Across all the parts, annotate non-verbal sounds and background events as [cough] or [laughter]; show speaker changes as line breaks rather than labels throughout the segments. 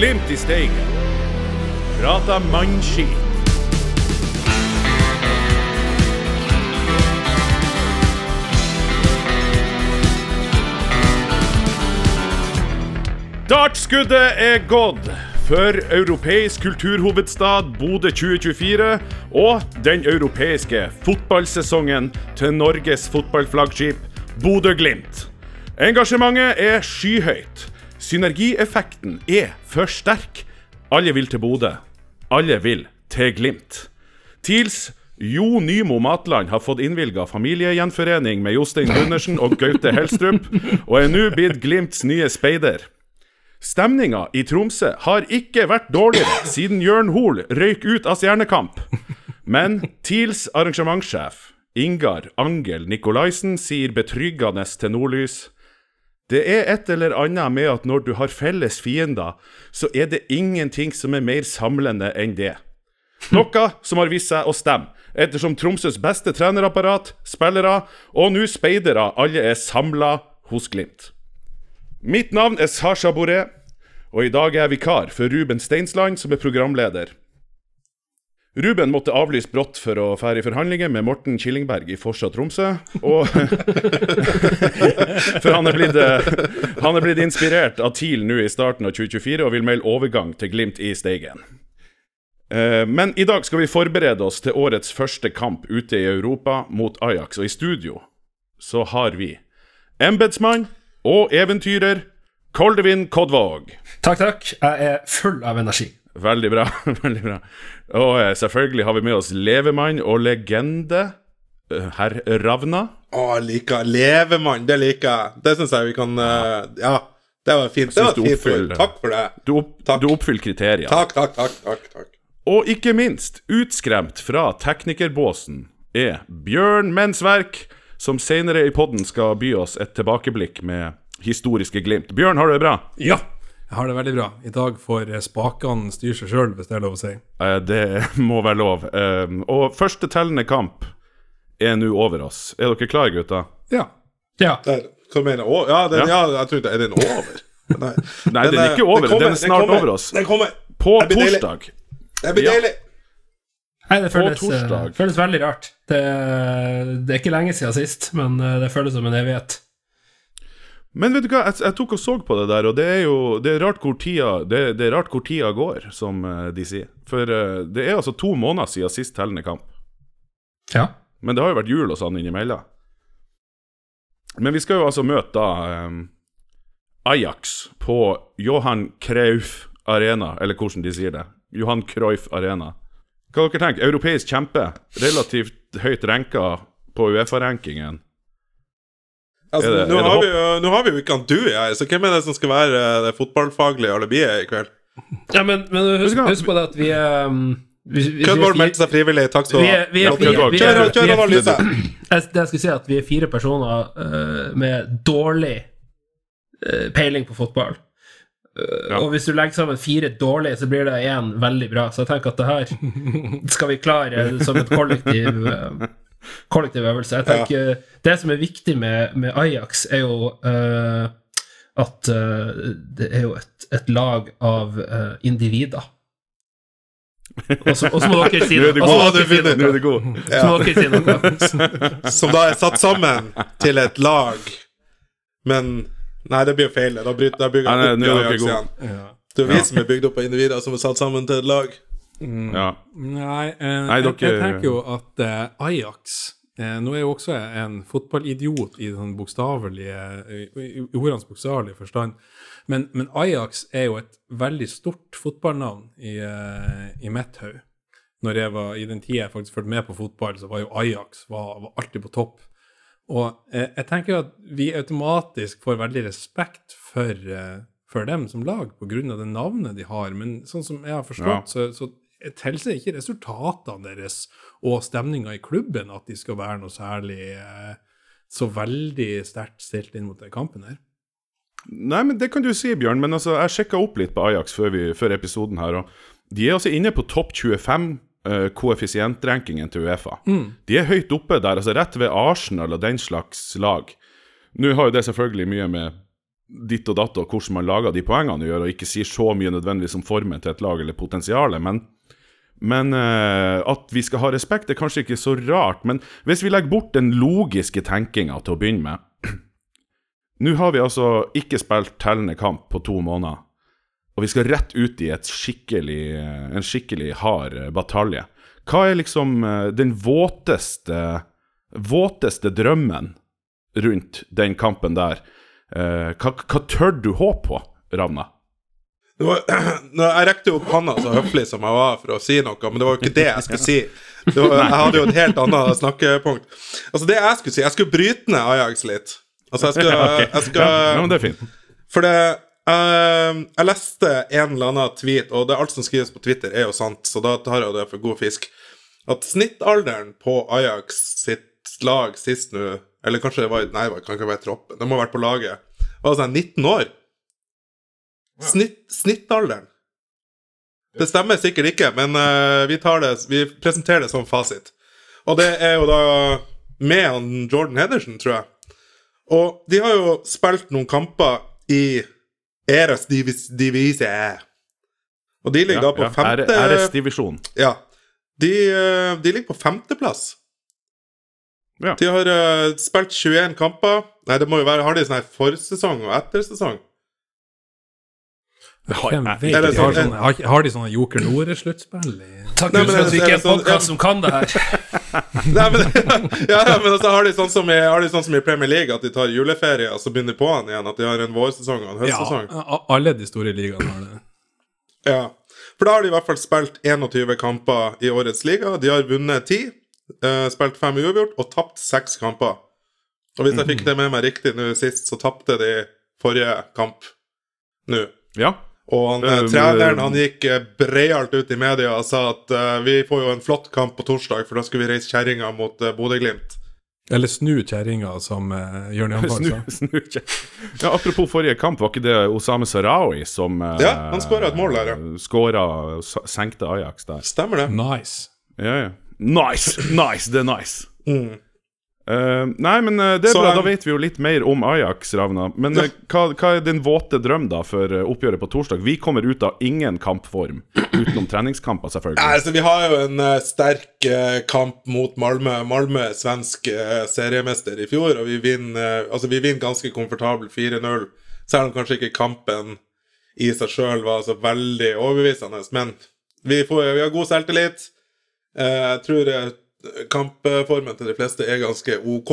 Glimt i Steigen. Prata mannskit. Dartskuddet er gått for europeisk kulturhovedstad Bodø 2024 og den europeiske fotballsesongen til Norges fotballflaggskip Bodø-Glimt. Engasjementet er skyhøyt. Synergieffekten er for sterk. Alle vil til Bodø. Alle vil til Glimt. TILs Jo Nymo Matland har fått innvilga familiegjenforening med Jostein Gundersen og Gaute Helstrup, og er nå blitt Glimts nye speider. Stemninga i Tromsø har ikke vært dårligere siden Jørn Hoel røyk ut av Stjernekamp. Men TILs arrangementssjef Ingar Angel Nikolaisen sier betryggende til Nordlys det er et eller annet med at når du har felles fiender, så er det ingenting som er mer samlende enn det. Noe som har vist seg å stemme, ettersom Tromsøs beste trenerapparat, spillere og nå speidere alle er samla hos Glimt. Mitt navn er Sasha Boré, og i dag er jeg vikar for Ruben Steinsland, som er programleder. Ruben måtte avlyse brått for å fære i forhandlinger med Morten Killingberg i Forsa Tromsø. [laughs] For han er, blitt, eh, han er blitt inspirert av TIL nå i starten av 2024 og vil melde overgang til Glimt i Steigen. Eh, Men i dag skal vi forberede oss til årets første kamp ute i Europa mot Ajax. Og i studio så har vi embetsmann og eventyrer Koldevin Kodvåg.
Takk, takk. Jeg er full av energi.
Veldig bra. [laughs] veldig bra. Og eh, selvfølgelig har vi med oss levemann og legende, eh, herr Ravna.
Å, jeg liker Levemann, det liker jeg. Det syns jeg vi kan uh, Ja, det var fint. Det var fint
oppfyller-
Takk for det.
Du, opp,
Takk.
du oppfyller kriteriene.
Takk, takk, takk. takk, takk.
Og ikke minst, utskremt fra teknikerbåsen er Bjørn Mensverk, som senere i podden skal by oss et tilbakeblikk med historiske glimt. Bjørn, har du det bra?
Ja, jeg har det veldig bra. I dag får eh, spakene styre seg sjøl, hvis det er lov å si.
Eh, Det [laughs] må være lov. Eh, Og første tellende kamp er nå over oss. Er dere klare, gutter?
Ja.
Ja.
Der. Hva mener du? Ja, den,
Ja.
ja. jeg trodde Er den over? [laughs] Nei,
Nei, den er ikke over.
kommer,
Den er snart
kommer.
over oss.
Den kommer.
På torsdag
Det blir
Ja.
deilig.
Nei, det føles,
torsdag.
eh, føles veldig rart. Det, det er ikke lenge siden sist, men eh, det føles som en evighet.
Men vet du hva, jeg, jeg tok og så på det der, og det er jo det er rart hvor tida, det, det er rart hvor tida går, som eh, de sier. For eh, det er altså to måneder siden sist tellende kamp.
Ja.
Men det har jo vært jul og sånn innimellom. Men vi skal jo altså møte da um, Ajax på Johan Cruyff Arena, eller hvordan de sier det. Johan Cruyff Arena. Hva dere tenker Europeisk kjempe. Relativt høyt renka på Uefa-rankingen.
Altså,
Er det-
nå,
er
har vi jo, nå har vi jo ikke han du her, så hvem er det som skal være eh, det fotballfaglige alibiet i kveld?
ja men, men husk, husk på det at vi um, vi, vi, vi,
Kødvård meldte seg frivillig. Takk skal du
vi
ha. Kjør, kjør analyse.
jeg, det jeg skulle si, at vi er fire personer uh, med dårlig uh, peiling på fotball.
Ja.
Og hvis du legger sammen fire dårlige, så blir det én veldig bra. Så jeg tenker at det her [laughs] skal vi klare som et kollektiv kollektiv øvelse. Jeg tenker Det som er viktig med, med Ajax, er jo uh, at uh, det er jo et, et lag av uh, individer. Og så og må [laughs] dere si
Nå er
du dere
Nå er
du
det god.
Så må dere si noe. [laughs]
Som da er satt sammen til et lag, men Nei, det blir jo feil. Da bryter bygger jeg opp Ajax igjen. Det er vi som er bygd opp av individer som er satt sammen til et lag.
Ja.
Nei, eh,
Nei,
jeg,
dere-
jeg tenker jo at eh, Ajax eh, Nå er jo også en fotballidiot i den bokstavelige i, ordenes bokstavelige forstand. Men, men Ajax er jo et veldig stort fotballnavn i, eh, i mitt hode. Når jeg var, I den tida jeg faktisk fulgte med på fotball, så var jo Ajax var, var alltid på topp. Og eh, jeg tenker jo at vi automatisk får veldig respekt for, eh, for dem som lag pga. det navnet de har. Men sånn som jeg har forstått, så, så tilsier ikke resultatene deres og stemninga i klubben at de skal være noe særlig eh, så veldig sterkt stilt inn mot den kampen her.
Nei, men det kan du si, Bjørn. Men altså, jeg sjekka opp litt på Ajax før, vi, før episoden her, og de er altså inne på topp 25 uh, koeffisientrankingen til Uefa. De er høyt oppe der, altså rett ved Arsenal og den slags lag. Nå har jo det selvfølgelig mye med ditt og datt og hvordan man lager de poengene du gjør, og ikke sier så mye nødvendigvis om formen til et lag eller potensialet. Men, men uh, at vi skal ha respekt, det er kanskje ikke så rart. Men hvis vi legger bort den logiske tenkinga til å begynne med [clears throat] Nå har vi altså ikke spilt tellende kamp på to måneder, og vi skal rett ut i skikkelig, en skikkelig hard eh, batalje. Hva er liksom eh, den våteste, våteste drømmen rundt den kampen der? Eh, hva, hva tør du håpe på, Ravna?
Det var, [clears throat] jeg rekte opp hånda så høflig som jeg var for å si noe, men det var jo ikke det jeg skulle si. Det var, jeg hadde jo et helt annet snakkepunkt. Altså Det jeg skulle si Jeg skulle bryte ned Ajax litt. Altså jeg skal, [laughs]
okay.
jeg skal
ja, ja, men det er fint.
For det Uh, Jeg leste en eller annen tweet, og det alt som skrives på Twitter, er jo sant, så da tar jeg det for god fisk. At snittalderen på Ajax sitt lag sist nå Eller kanskje det var Nei, det kan ikke være troppen. De må ha vært på laget. Var sånn 19 år. Snitt, snittalderen. Det stemmer sikkert ikke, men uh, vi, tar det, vi presenterer det som fasit. Og det er jo da med han Jordan Hedersen, tror jeg. Og de har jo spilt noen kamper i Eres divis, Divise. Og de ligger da på femte
Æresdivisjon.
Ja. De, eh, de ligger på femteplass.
Ja.
De har uh, spilt 21 kamper. Nei, det må jo være Har de sånn her forsesong og ettersesong?
Har,
vet? har,
sånn-
sånne, har, har de sånne Joker Nore-sluttspill?
Takk Gud for at vi ikke er
er
en
sånn-
podkast som kan det her. [laughs]
Nei, men, [laughs] ja, ja, men altså, har de, sånn som i, har de sånn som i Premier League, at de tar juleferie og så begynner på den igjen? At de har en vårsesong og en høstsesong?
Ja, alle de store ligaene har det.
Ja. For da har de i hvert fall spilt 21 kamper i årets liga. De har vunnet 10, eh, spilt fem uavgjort og tapt seks kamper. Og hvis jeg fikk det med meg riktig nå sist, så tapte de forrige kamp nå.
Ja.
Og han,
eh,
treneren han gikk breialt ut i media og sa at uh, vi får jo en flott kamp på torsdag, for da skulle vi reise kjerringa mot uh, Bodø-Glimt.
Eller snu kjerringa, som uh, Jørn Janfar sa. [laughs]
snu snu Ja, apropos forrige kamp, var ikke det Osame Sarawi som uh,
Ja, han skåret et mål der, ja.
Skåra og senkte Ajax der.
Stemmer det?
Nice.
Ja, ja. Nice! Nice! Det er nice.
Mm.
Uh, nei, men eh, det er
Så
bra. Da vet vi jo litt mer om Ajax, Ravna. Men
Ja.
eh, hva, hva er din våte drøm da for oppgjøret på torsdag? Vi kommer ut av ingen kampform, utenom treningskamper,
Nei,
selvfølgelig.
altså, vi har jo en uh, sterk uh, kamp mot Malmö. Malmö er svensk seriemester i fjor, og vi vinner, altså, vi vinner ganske komfortabel 4-0. Selv om kanskje ikke kampen i seg sjøl var så veldig overbevisende. Men vi, får, vi har god selvtillit. Eh, jeg tror eh, kampformen til de fleste er ganske ok.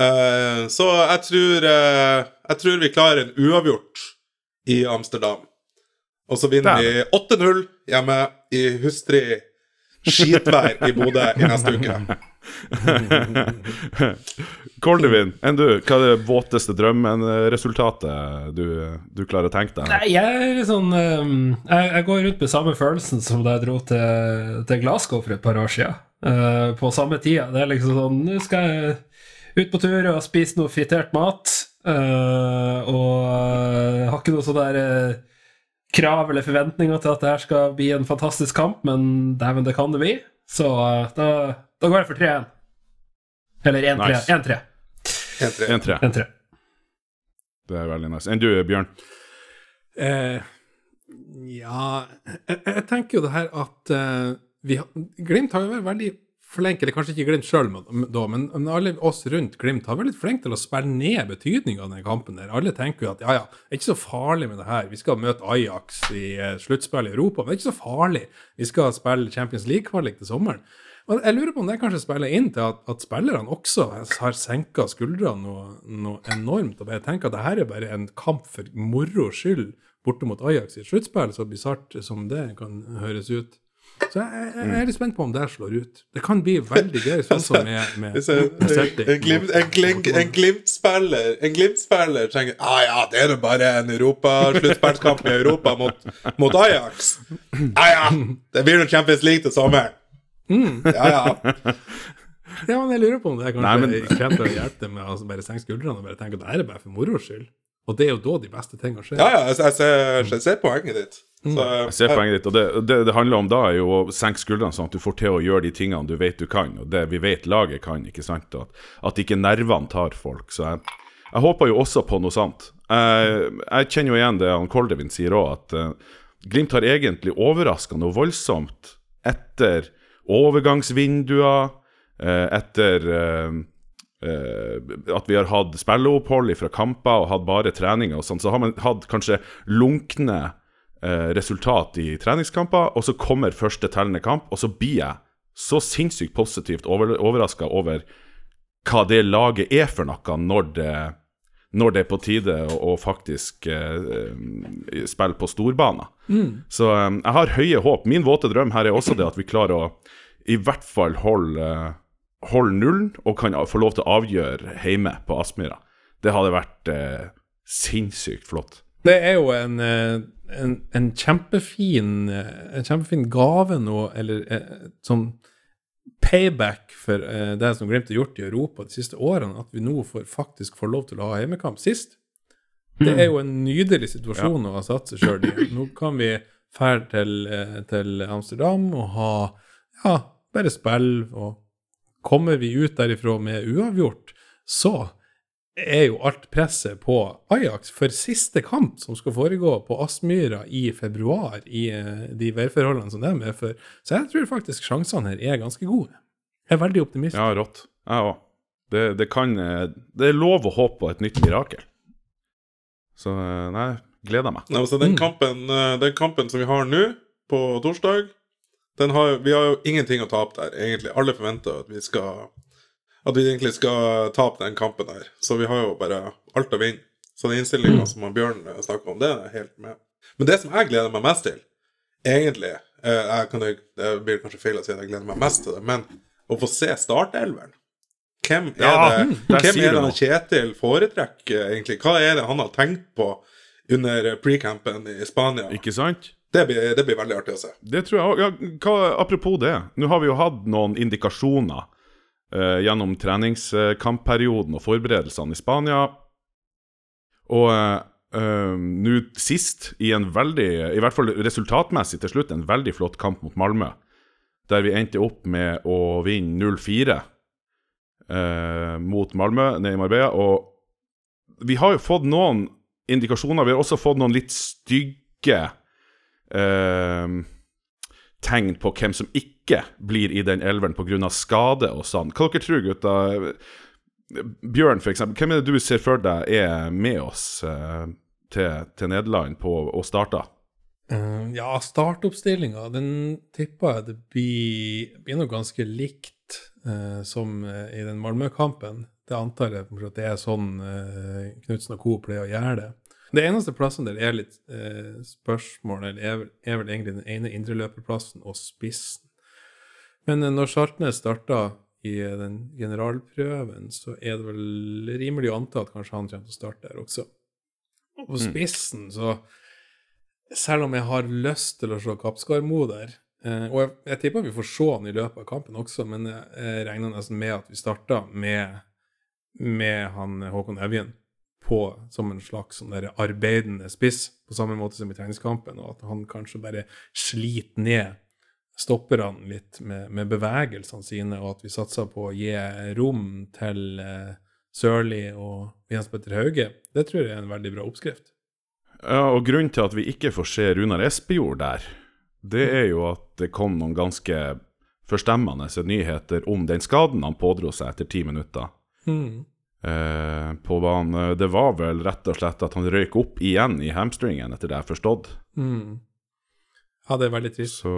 Eh, så jeg tror, jeg tror vi klarer en uavgjort i Amsterdam. Og så vinner vi 8-0 hjemme i hustrig skitvær i Bodø i neste uke. [laughs]
Koldevin, enn du? Hva er det våteste drømmen-resultatet du, du klarer å tenke deg?
Nei, jeg er sånn ehm, jeg, jeg går rundt med samme følelsen som da jeg dro til, til Glasgow for et par år siden. Eh, på samme tida. Det er liksom sånn Nå skal jeg ut på tur og spise noe fritert mat. eh, og eh, har ikke noe sånn der eh, krav eller forventninger til at det her skal bli en fantastisk kamp, men dæven, det kan det bli. Så eh, da, da går jeg for 3-1. Eller 1-3.
Nice.
1-3.
1-3.
1-3.
1-3.
Det er veldig nice. Enn du, Bjørn?
Eh, ja jeg, jeg tenker jo det her at uh, vi har, Glimt har jo vært veldig flink, eller kanskje ikke Glimt sjøl, men, men alle oss rundt Glimt har vært litt flinke til å spille ned betydninga av den kampen. der. Alle tenker jo at ja, ja, det er ikke så farlig med det her. Vi skal møte Ajax i uh, sluttspill i Europa, men det er ikke så farlig. Vi skal spille Champions League-kvalik til sommeren. Og jeg lurer på om det kanskje spiller inn til at, at spillerne også har senka skuldrene noe, noe enormt, og jeg tenker at det her er bare en kamp for moro skyld borte mot Ajax i et sluttspill, så bisart som det kan høres ut. Så jeg, jeg, jeg er litt spent på om det slår ut. Det kan bli veldig gøy, sånn som med, med, [laughs]
en, glimt, glimt, Glimt-spiller Glimt-spiller tenker ah, ja, det er jo bare en Europa-sluttspillskamp i Europa mot, mot Ajax. Ah, ja, det blir noe Champions League til sommeren. [laughs] Ja, ja.
Ja, men jeg lurer på om det er kanskje
Nei, men-
kommer å hjelpe dem med å altså bare senke skuldrene og bare tenke at det her er bare for moro skyld. Og det er jo da de beste tingene skjer.
ja, ja jeg, jeg, ser, jeg ser poenget ditt. Så,
Jeg ser poenget ditt. og det, det det handler om da, er jo å senke skuldrene, sånn at du får til å gjøre de tingene du vet du kan, og det vi vet laget kan. ikke sant? At, at ikke nervene tar folk. Så jeg, jeg håper jo også på noe sånt. Jeg, jeg kjenner jo igjen det han Koldevin sier òg, at uh, Glimt har egentlig overraskende noe voldsomt etter overgangsvinduer, eh, etter eh, eh, at vi har hatt spilleopphold fra kamper og hatt bare treninger og sånn, så har man hatt kanskje lunkne resultat i treningskamper, og så kommer første tellende kamp, og så blir jeg så sinnssykt positivt over, overraska over hva det laget er for noe når det, når det er på tide å, å faktisk eh, spille på storbaner. Så um, jeg har høye håp. Min våte drøm her er også det at vi klarer å i hvert fall holde, holde nullen, og kan få lov til å avgjøre hjemme på Aspmyra. Det hadde vært eh, sinnssykt flott.
Det er jo en, eh, en, en, kjempefin, en kjempefin gave nå, eller eh, som payback for eh, det som Glimt har gjort i Europa de siste årene, at vi nå får, faktisk får lov til å ha hjemmekamp sist. Det er jo en nydelig situasjon å ha satt seg sjøl i. Nå kan vi dra til, eh, til Amsterdam og ha ja, bare spill, og kommer vi ut derifra med uavgjort, så er jo alt presset på Ajax for siste kamp som skal foregå på Aspmyra i februar, i eh, de værforholdene som det er for. Så jeg tror faktisk sjansene her er ganske gode. Jeg er veldig optimist.
Ja, rått. Jeg òg. Det, det kan eh, Det er lov å håpe på et nytt mirakel. Så eh, nei, gleder meg.
Nei, altså, den, kampen, eh, den kampen som vi har nå, på torsdag den har, Vi har jo ingenting å tape der, egentlig. Alle forventer at vi skal At vi egentlig skal tape den kampen der. Så vi har jo bare alt å vinne. Så den innstillinga som han Bjørn snakker om, det er jeg helt med. Men det som jeg gleder meg mest til, egentlig eh, jeg kan, Det blir kanskje feil å si at jeg gleder meg mest til det, men å få se startelveren. Hvem er
Ja,
det,
mm,
hvem er det. Kjetil foretrekker, egentlig? Hva er det han har tenkt på under pre-campen i Spania?
Ikke sant?
Det blir, det blir veldig artig å se.
Det tror jeg òg. Ja, hva- apropos det. Nå har vi jo hatt noen indikasjoner eh, gjennom treningskampperioden og forberedelsene i Spania. Og eh, eh, nå sist, i en veldig, i hvert fall resultatmessig til slutt, en veldig flott kamp mot Malmö. Der vi endte opp med å vinne 0-4 eh, mot Malmö nede i Marbella. Og vi har jo fått noen indikasjoner. Vi har også fått noen litt stygge eh, tegn på hvem som ikke blir i den elveren pga. skade og sånn. Hva dere tror gutta? Bjørn, eksempel. Hvem er det du ser for deg er med oss eh, til, til Nederland på, og starter?
Uh, ja, startoppstillinga, den tipper jeg det blir, blir noe ganske likt eh, som eh, i den Malmö-kampen. Det antar jeg for at det er sånn eh, Knutsen og co. pleier å gjøre det. Det eneste plassen der er litt eh, spørsmål, eller er, er vel egentlig den ene indreløperplassen og spissen. Men eh, når Saltnes starta i eh, den generalprøven, så er det vel rimelig å anta at kanskje han kommer til å starte der også. Og på spissen, så selv om jeg har lyst til å se Kappskarmo der Og jeg, jeg tipper vi får se han i løpet av kampen også, men jeg, regner nesten med at vi starter med, med han Håkon Evjen som en slags sånn der arbeidende spiss, på samme måte som i treningskampen, og at han kanskje bare sliter ned stopperne litt med, med bevegelsene sine, og at vi satser på å gi rom til eh, Sørli og Jens Petter Hauge. Det tror jeg er en veldig bra oppskrift.
Ja, og Grunnen til at vi ikke får se Runar Espejord der, det er jo at det kom noen ganske forstemmende nyheter om den skaden han pådro seg etter ti minutter eh, på banen. Det var vel rett og slett at han røyk opp igjen i hamstringen, etter det jeg har forstått.
Mm. Ja, det er veldig trist.
Så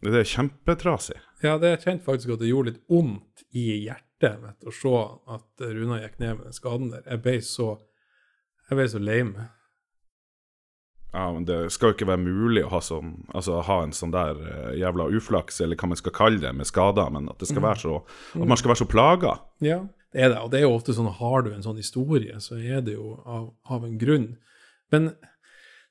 det er kjempetrasig.
Ja, det kjente faktisk at det gjorde litt vondt i hjertet mitt å se at Runa gikk ned med den skaden der. Jeg ble så, jeg ble så lei meg.
Ja, men Det skal jo ikke være mulig å ha, sånn, altså, ha en sånn der eh, jævla uflaks, eller hva man skal kalle det, med skader, men at være så At man skal være så plaga.
Ja, det er det. Og det er jo ofte sånn, har du en sånn historie, så er det jo av, av en grunn. Men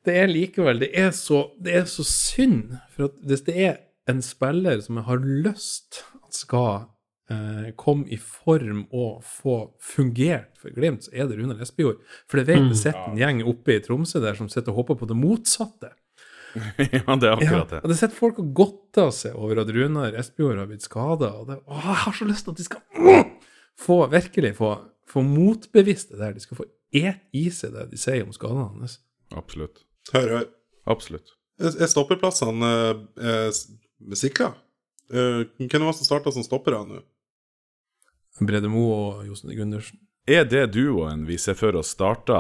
det er likevel Det er så, det er så synd. For hvis det er en spiller som har lyst at skal eh, komme i form og få fungert for Glimt, så er det Rune Espejord. For det vet det sitter en gjeng oppe i Tromsø der som sitter og håper på det motsatte. [laughs]
ja, det er akkurat det.
og det sitter folk og godter seg over at Runar Espejord har blitt skada. Og det, å, jeg har så lyst til at de skal få, virkelig få, få motbevist det der. De skal få et i seg det de sier om skadene hans.
Absolutt.
Hør, hør.
Absolutt.
Er stopperplassene stoppeplassene eh, eh, sikra? Eh, hvem var det som starta som stoppere nå?
Brede Moe og Jostein Gundersen.
Er det duoen vi ser for oss starta,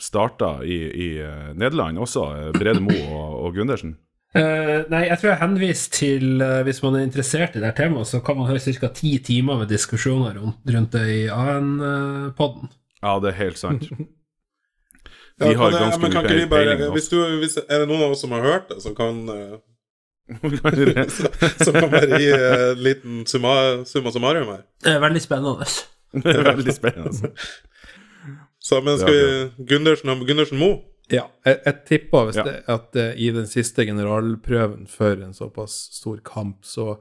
starta i, i eh, Nederland også? eh, Brede Moe og, og Gundersen?
Uh, nei, jeg tror jeg henviser til uh, Hvis man er interessert i det her temaet, så kan man høre ca. ti timer med diskusjoner rundt, rundt det i AN-podden.
Ja, det er helt sant.
Ja, [laughs]
Vi har
kan
ganske mye
bare,
peiling.
hvis du, hvis, Er det noen av oss som har hørt det, som kan eh, Som kan bare gi en liten summa, summa summarum her?
Det er veldig spennende.
det er veldig spennende.
Så, men skal vi Gundersen og Gundersen Mo?
Ja, jeg, jeg tipper
Ja.
det, at uh, i den siste generalprøven før en såpass stor kamp, så,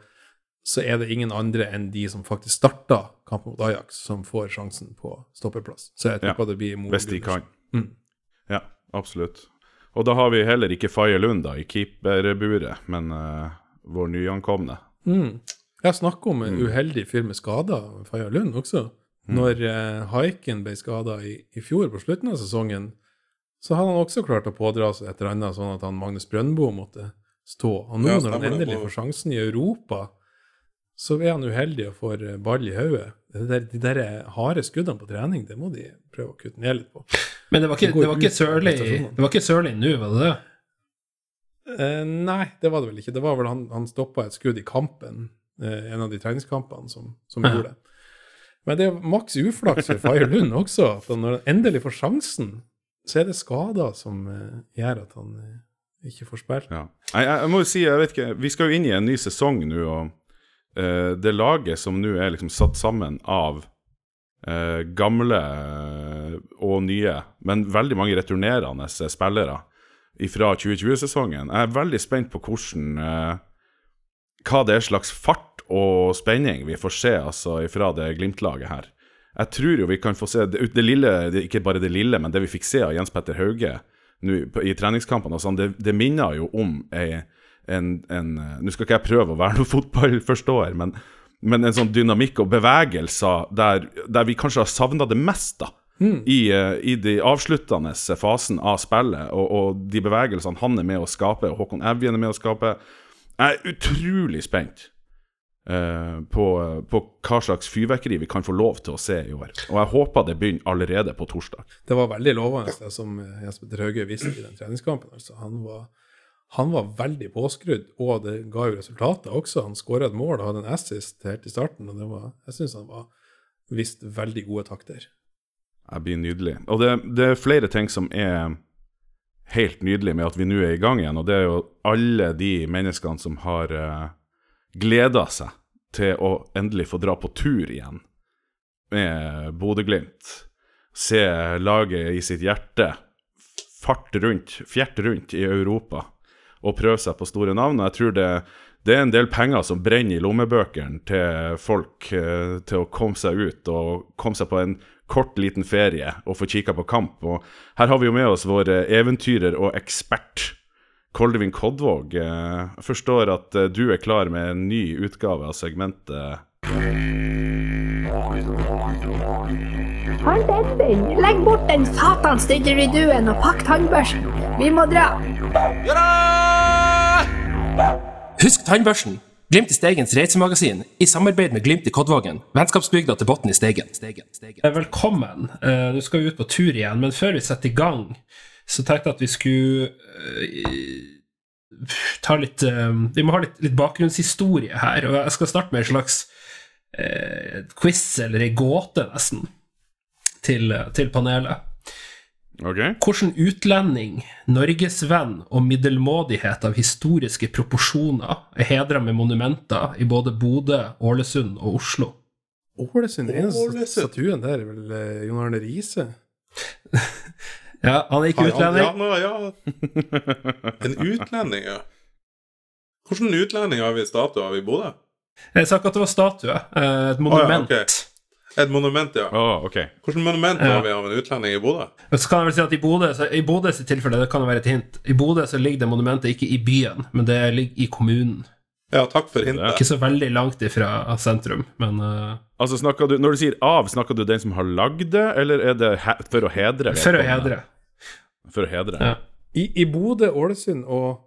så er det ingen andre enn de som faktisk starta kampen mot Ajax, som får sjansen på stoppeplass. Så jeg tipper
Ja,
det blir Mo
Hvis de kan.
Mm.
Ja, absolutt. Og da har vi heller ikke Faye Lund da, i keeperburet, men uh, vår nyankomne.
Mm. Jeg snakker om en uheldig fyr med skader, Faye Lund også. Når uh, Haiken ble skada i, i fjor, på slutten av sesongen, så hadde han også klart å pådra seg et eller annet, sånn at han Magnus Brøndbo måtte stå. Og nå,
Ja,
når han endelig får sjansen i Europa, så er han uheldig og får eh, ball i hodet. Det der- De der harde skuddene på trening, det må de prøve å kutte ned litt på.
Men det var ikke,
Det
var ikke
ut
Sørli. Det var ikke Sørli nå, var det det?
Eh, nei, det var det vel ikke. Det var vel han, han stoppa et skudd i kampen, eh, en av de treningskampene som, som
Ja.
gjorde det. Men det er maks uflaks for Faye Lund også, at han, når han endelig får sjansen, så er det skader som eh, gjør at han eh, ikke får spilt.
Ja. Jeg, jeg, jeg må jo si, jeg vet ikke, vi skal jo inn i en ny sesong nå, og eh, det laget som nå er liksom satt sammen av uh, gamle eh, og nye, men veldig mange returnerende spillere fra 2020-sesongen. Jeg er veldig spent på hvordan hva det er slags fart og spenning vi får se altså fra det Glimt-laget her. Jeg tror jo vi kan få se det, det lille, ikke bare det lille, men det vi fikk se av Jens Petter Hauge nå i treningskampene, sånn, det, det minner jo om ei, en, en Nå skal ikke jeg prøve å være noen [laughs] fotballforståer, men, men en sånn dynamikk og bevegelser der, der vi kanskje har savna det mest, da. I, eh, I de avsluttende fasen av spillet, og, og de bevegelsene han er med å skape, og Håkon Evjen er med å skape. Jeg er utrolig spent eh, på, på hva slags fyrverkeri vi kan få lov til å se i år. Og jeg håper det begynner allerede på torsdag.
Det var veldig lovende, det som Jesper Drauge viste i den treningskampen. Altså. Han, var, han var veldig påskrudd, og det ga jo resultater også. Han skåra et mål og hadde en assist helt i starten, og det var, jeg syns han var vist veldig gode takter.
Det blir nydelig. Og det, det er flere ting som er helt nydelig med at vi nå er i gang igjen, og det er jo alle de menneskene som har uh, gleda seg til å endelig få dra på tur igjen med Bodø-Glimt. Se laget i sitt hjerte fart rundt, fjert rundt i Europa og prøve seg på store navn. Og jeg tror det, det er en del penger som brenner i lommebøkene til folk eh, til å komme seg ut og komme seg på en kort, liten ferie og få kikka på kamp. Og her har vi jo med oss vår eh, eventyrer og ekspert. Koldevin Kodvåg, eh, jeg forstår at du er klar med en ny utgave av segmentet
Hold Edvin, legg bort den satans didgeridooen og pakk tannbørsten. Vi må dra.
Husk tannbørsten! Glimt i Steigens reisemagasin i samarbeid med Glimt i Kodvågen. Vennskapsbygda til Botn i Steigen. Steigen. Steigen.
Eh, Velkommen. Du Nå skal vi ut på tur igjen, men før vi setter i gang, så tenkte jeg at vi skulle eh, ta litt eh, Vi må ha litt, litt bakgrunnshistorie her, og jeg skal starte med en slags eh, quiz, eller ei gåte, nesten, til, til panelet.
OK?
Hvordan utlending, norgesvenn og middelmådighet av historiske proporsjoner er hedra med monumenter i både Bodø, Ålesund og Oslo?
Ålesund, eneste statuen der er vel eh, Jon Arne Riise? [laughs]
Ja, han er ikke utlending.
Ja, nå, ja. [laughs] En utlending, ja. Hvilken utlending har vi statue av i Bodø?
Jeg sa ikke at det var statue. eh, Et monument.
ok. Et monument, ja.
Oh, okay.
Hvilket monument
Ja.
har vi av en utlending i Bodø?
Så kan jeg vel si at I Bodø så, i Bodøs tilfelle det kan jo være et hint I Bodø så ligger det monumentet ikke i byen, men det ligger i kommunen.
Ja, takk for hintet.
Ikke så veldig langt ifra sentrum, men uh...
Altså, snakker du, Når du sier av, snakker du den som har lagd det, eller er det he for å hedre?
For å hedre.
For å hedre.
Ja.
I, i Bodø, Ålesund og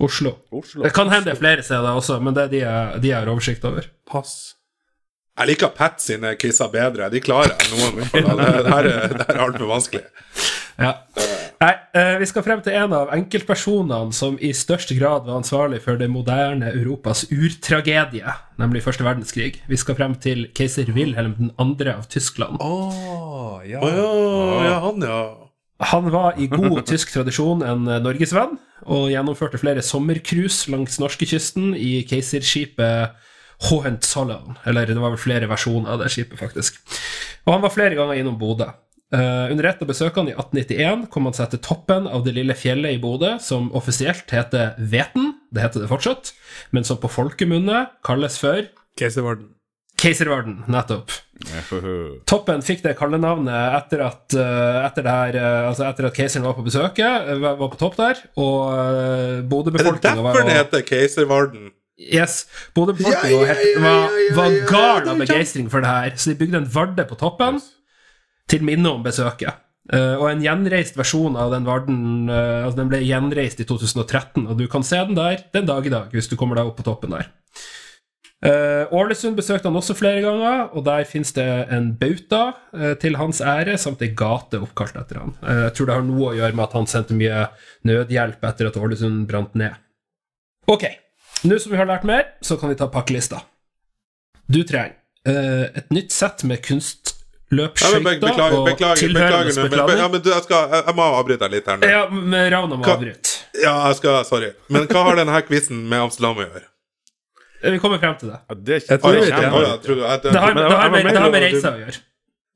Oslo.
Oslo.
Det kan hende Oslo. er flere steder også, men det er de jeg, de jeg har oversikt over.
Pass.
Jeg liker Pat sine quizer bedre. De klarer jeg noen. i. Det her er, det her er altfor vanskelig.
Ja. Nei, eh, vi skal frem til en av enkeltpersonene som i størst grad var ansvarlig for det moderne Europas urtragedie, nemlig første verdenskrig. Vi skal frem til keiser Wilhelm 2. av Tyskland.
Oh, ja.
Oh, ja, ja, han, ja.
Han var i god tysk tradisjon en eh, norgesvenn, og gjennomførte flere sommercruise langs norskekysten i keiserskipet Hohenzollern. Eller det var vel flere versjoner av det skipet, faktisk. Og han var flere ganger innom Bodø. Uh, under et av besøkene i 1891 kom han seg til toppen av det lille fjellet i Bodø, som offisielt heter Veten, det heter det fortsatt, men som på folkemunne kalles for
Keiservarden.
Keiservarden, nettopp. Toppen fikk det kallenavnet etter at, eh, etter, det her, eh, altså etter at keiseren var på besøket, var var på topp der, og uh,
Er det
Bodø-befolkninga var
derfor det heter Keiservarden?
Yes, Bodø-befolkninga
og Hert
var, var, gal av begeistring for det her, så de bygde en varde på toppen til minne om besøket. Uh, og en gjenreist versjon av den varden uh, altså Den ble gjenreist i 2013, og du kan se den der den dag i dag, hvis du kommer deg opp på toppen der. Eh, Ålesund besøkte han også flere ganger, og der finnes det en bauta til hans ære, samt ei gate oppkalt etter han. Jeg tror det har noe å gjøre med at han sendte mye nødhjelp etter at Ålesund brant ned. Ok, nå som vi har lært mer, så kan vi ta pakkelista. Du trenger uh, et nytt sett med
Ja, men
kunstløpsskøyter
be- beklager,
og
beklager,
tilhørende
beklager ja, men du, jeg, skal, jeg, jeg må avbryte deg litt her nå.
Ja, men Ravna må
Hva-
avbryte.
Ja, jeg skal, sorry. Men hva har denne quizen med Amsterdam å gjøre?
Eh, Vi kommer frem til det.
Ja, det,
Jeg tror
ja,
det
jeg jeg jeg-
har,
jeg- jeg
det har med
med-
reisa å gjøre.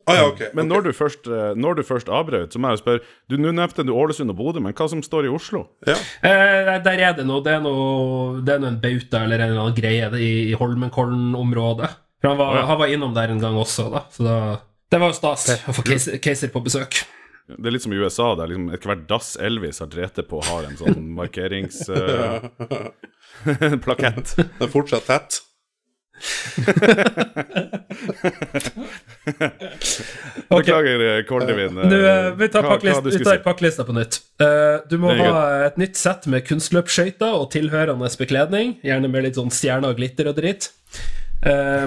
Å ja, okay,
Men når du først, eh, når du først avbrøt, så må jeg spørre du, Nå nevnte du Ålesund og Bodø, men hva som står i Oslo?
Ja.
Eh, der er det noe Det er noe, det er noe en bauta eller en eller annen greie i, i Holmenkollen-området. Han var,
ja.
han var innom der en gang også, da. Så da, det var jo stas å få keiser, på besøk.
Det er litt som i USA, der liksom ethvert dass Elvis har drete på, har en sånn [laughs] markeringsplakett. [laughs] [laughs]
Det er fortsatt tett. [laughs]
Beklager, eh, Koldevin. eh,
eh, vi tar,
hva- hva
pakkelist,
du
vi tar
si?
pakkelista på nytt. Du må ha et nytt sett med kunstløpsskøyter og tilhørende bekledning. Gjerne med litt sånn stjerner og glitter og dritt.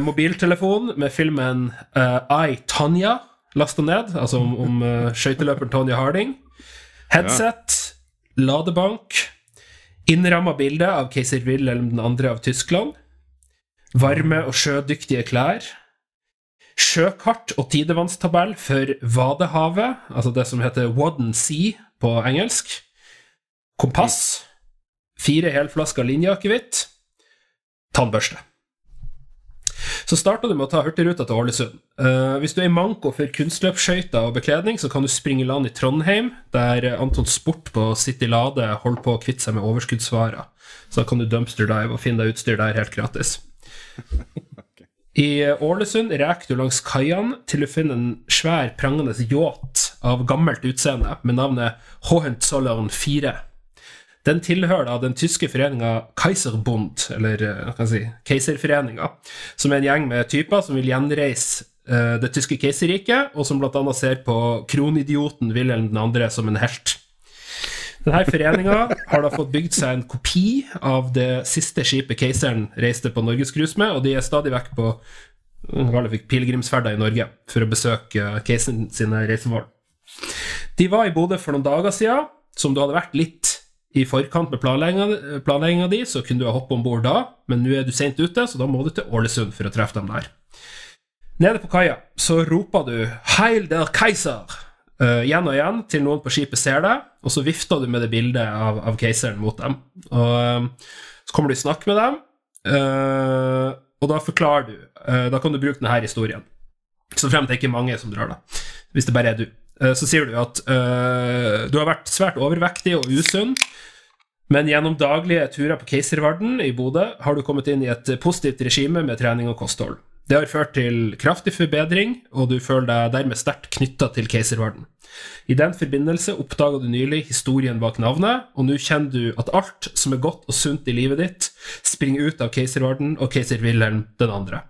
Mobiltelefon med filmen I, Tanja lasta ned, altså om, om skøyteløperen Tonje Harding. Headset, ladebank, innramma bilde av keiser Wilhelm 2. av Tyskland. Varme og sjødyktige klær. Sjøkart og tidevannstabell for Vadehavet, altså det som heter Wadden Sea på engelsk. Kompass. Fire helflasker linjeakevitt. Tannbørste. Så starta du med å ta Hurtigruta til Ålesund. Uh, hvis du er i manko for kunstløpsskøyter og bekledning, så kan du springe land i Trondheim, der Anton Sport på City Lade holder på å kvitte seg med overskuddsvarer. Så da kan du dumpster dive og finne deg utstyr der helt gratis. I Ålesund reker du langs kaiene til du finner en svær, prangende yacht av gammelt utseende med navnet Hohenzollern 4. Den tilhører da den tyske foreninga Kaiserbund, eller eh, hva kan jeg si, Keiserforeninga, som er en gjeng med typer som vil gjenreise eh, det tyske keiserriket, og som bl.a. ser på kronidioten Wilhelm 2. som en helt. Denne foreninga har da fått bygd seg en kopi av det siste skipet keiseren reiste på norgescruise med, og de er stadig vekk på pilegrimsferder i Norge for å besøke keiseren sine reisemål. De var i Bodø for noen dager siden, som du hadde vært litt i forkant med planlegginga di, så kunne du ha hoppet om bord da, men nå er du sent ute, så da må du til Ålesund for å treffe dem der. Nede på kaia så roper du 'Heil der Keiser!' Eh, igjen og igjen til noen på skipet ser deg, og så vifter du med det bildet av, av keiseren mot dem. Og uh, Så kommer du i snakk med dem, uh, og da forklarer du. da kan du bruke denne historien. Så fremt det ikke er mange som drar, da. Hvis det bare er du. Så sier du at du har vært svært overvektig og usunn, men gjennom daglige turer på Keiservarden i Bodø har du kommet inn i et positivt regime med trening og kosthold. Det har ført til kraftig forbedring, og du føler deg dermed sterkt knytta til keiserverden. I den forbindelse oppdaga du nylig historien bak navnet, og nå kjenner du at alt som er godt og sunt i livet ditt, springer ut av keiserverden og keiser Wilhelm den andre.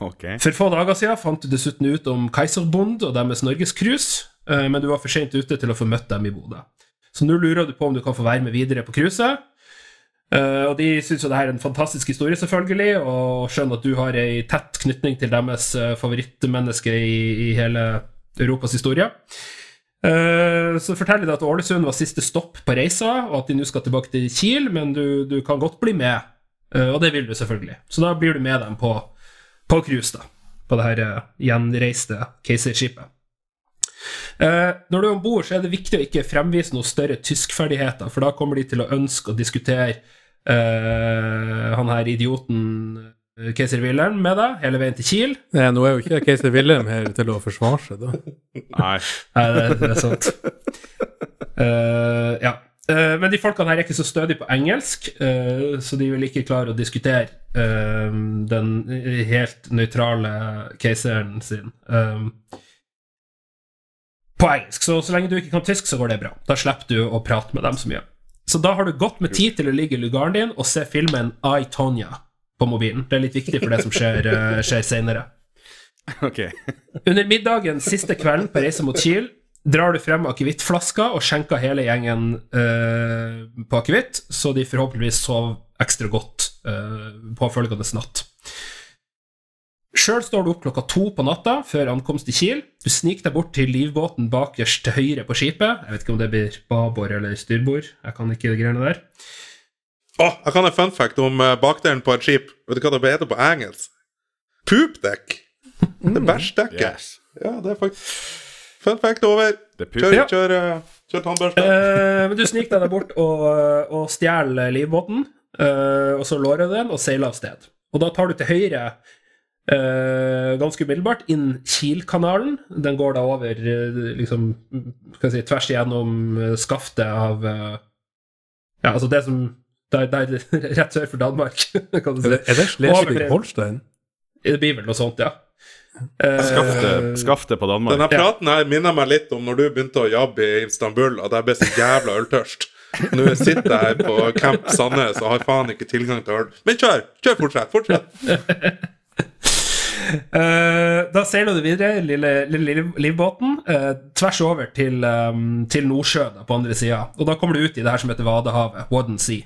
Okay.
For få dager siden fant du dessuten ut om Keiserbond og deres norgescruise, eh, men du var for sent ute til å få møtt dem i Bodø. Så nå lurer du på om du kan få være med videre på cruiset. Eh, og de syns jo det her er en fantastisk historie, selvfølgelig, og skjønner at du har ei tett knytning til deres uh, favorittmenneske i, i hele Europas historie. Uh, Så forteller de at Ålesund var siste stopp på reisa, og at de nå skal tilbake til Kiel, men du, du kan godt bli med. Og det vil du selvfølgelig. Så da blir du med dem på, på cruise, da. På det her gjenreiste Keiserskipet. Eh, når du er om bord, så er det viktig å ikke fremvise noen større tyskferdigheter, for da kommer de til å ønske å diskutere eh, han her idioten eh, Keiser Wilhelm med deg hele veien til Kiel.
Nei, nå er jo ikke keiser Wilhelm her til å forsvare seg, da.
Nei.
Nei, det, det er sant. Eh, ja. Eh, men de folkene her er ikke så stødige på engelsk, eh, så de vil ikke klare å diskutere eh, den helt nøytrale keiseren sin eh, på engelsk. Så så lenge du ikke kan tysk, så går det bra. Da slipper du å prate med dem så mye. Så da har du godt med tid til å ligge i lugaren din og se filmen I, Tonya på mobilen. Det er litt viktig for det som skjer, uh, skjer senere. [laughs]
Ok.
Under middagen siste kvelden på reise mot Kiel drar du frem akevittflaska og skjenker hele gjengen uh, på akevitt, så de forhåpentligvis sover ekstra godt uh, påfølgende natt. Sjøl står du opp klokka to på natta før ankomst til Kiel. Du sniker deg bort til livbåten bakerst til høyre på skipet. Jeg vet ikke om det blir babord eller styrbord. Jeg kan ikke de greiene der.
Å, jeg kan en fun fact om uh, bakdelen på et skip. Vet du hva det heter på engelsk? Poopdekk. Det bæsjdekket.
Yes.
Ja, det er faktisk Fun fact over.
Det er
Kjør,
pup.
kjør, uh, kjør tannbørste.
Uh, men du sniker deg der bort og, og stjeler livbåten, uh, og så lårer du den og seiler av sted. Og da tar du til høyre eh, ganske umiddelbart inn Kielkanalen. Den går da over eh, liksom, skal si, tvers igjennom eh, skaftet av eh, Ja, altså det som der, der, [laughs] Rett sør for Danmark, [laughs] kan du
Er det,
si.
er det Slesvig-Holstein?
Det blir vel noe sånt, ja. Eh,
Skaftet, skaftet på Danmark.
Denne praten her minner meg litt om når du begynte å jobbe i Istanbul, at jeg ble så jævla øltørst. Nå sitter jeg her på Camp Sandnes og har faen ikke tilgang til øl. Men kjør! Kjør, fortsett! Fortsett! [laughs]
Eh, da seiler du videre, lille, lille liv, livbåten, eh, tvers over til, um, til Nordsjøen på andre sida. Og da kommer du ut i det her som heter Vadehavet, Wadden Sea.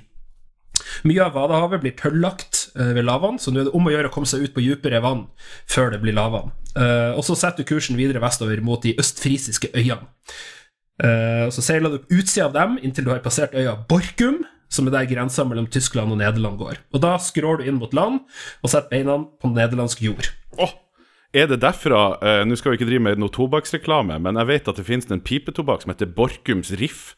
Mye av Vadehavet blir tøllagt eh, ved lavaen, så nå er det om å gjøre å komme seg ut på dypere vann før det blir lavaen. Og så setter du kursen videre vestover mot de østfrisiske øyene. Og så seiler du på utsida av dem inntil du har passert øya Borkum, som er der grensa mellom Tyskland og Nederland går. Og da skrår du inn mot land og setter beina på nederlandsk jord.
Åh, er det derfra eh, Nå skal vi ikke drive med noe tobakksreklame, men jeg vet at det finnes en pipetobakk som heter Borkums Riff.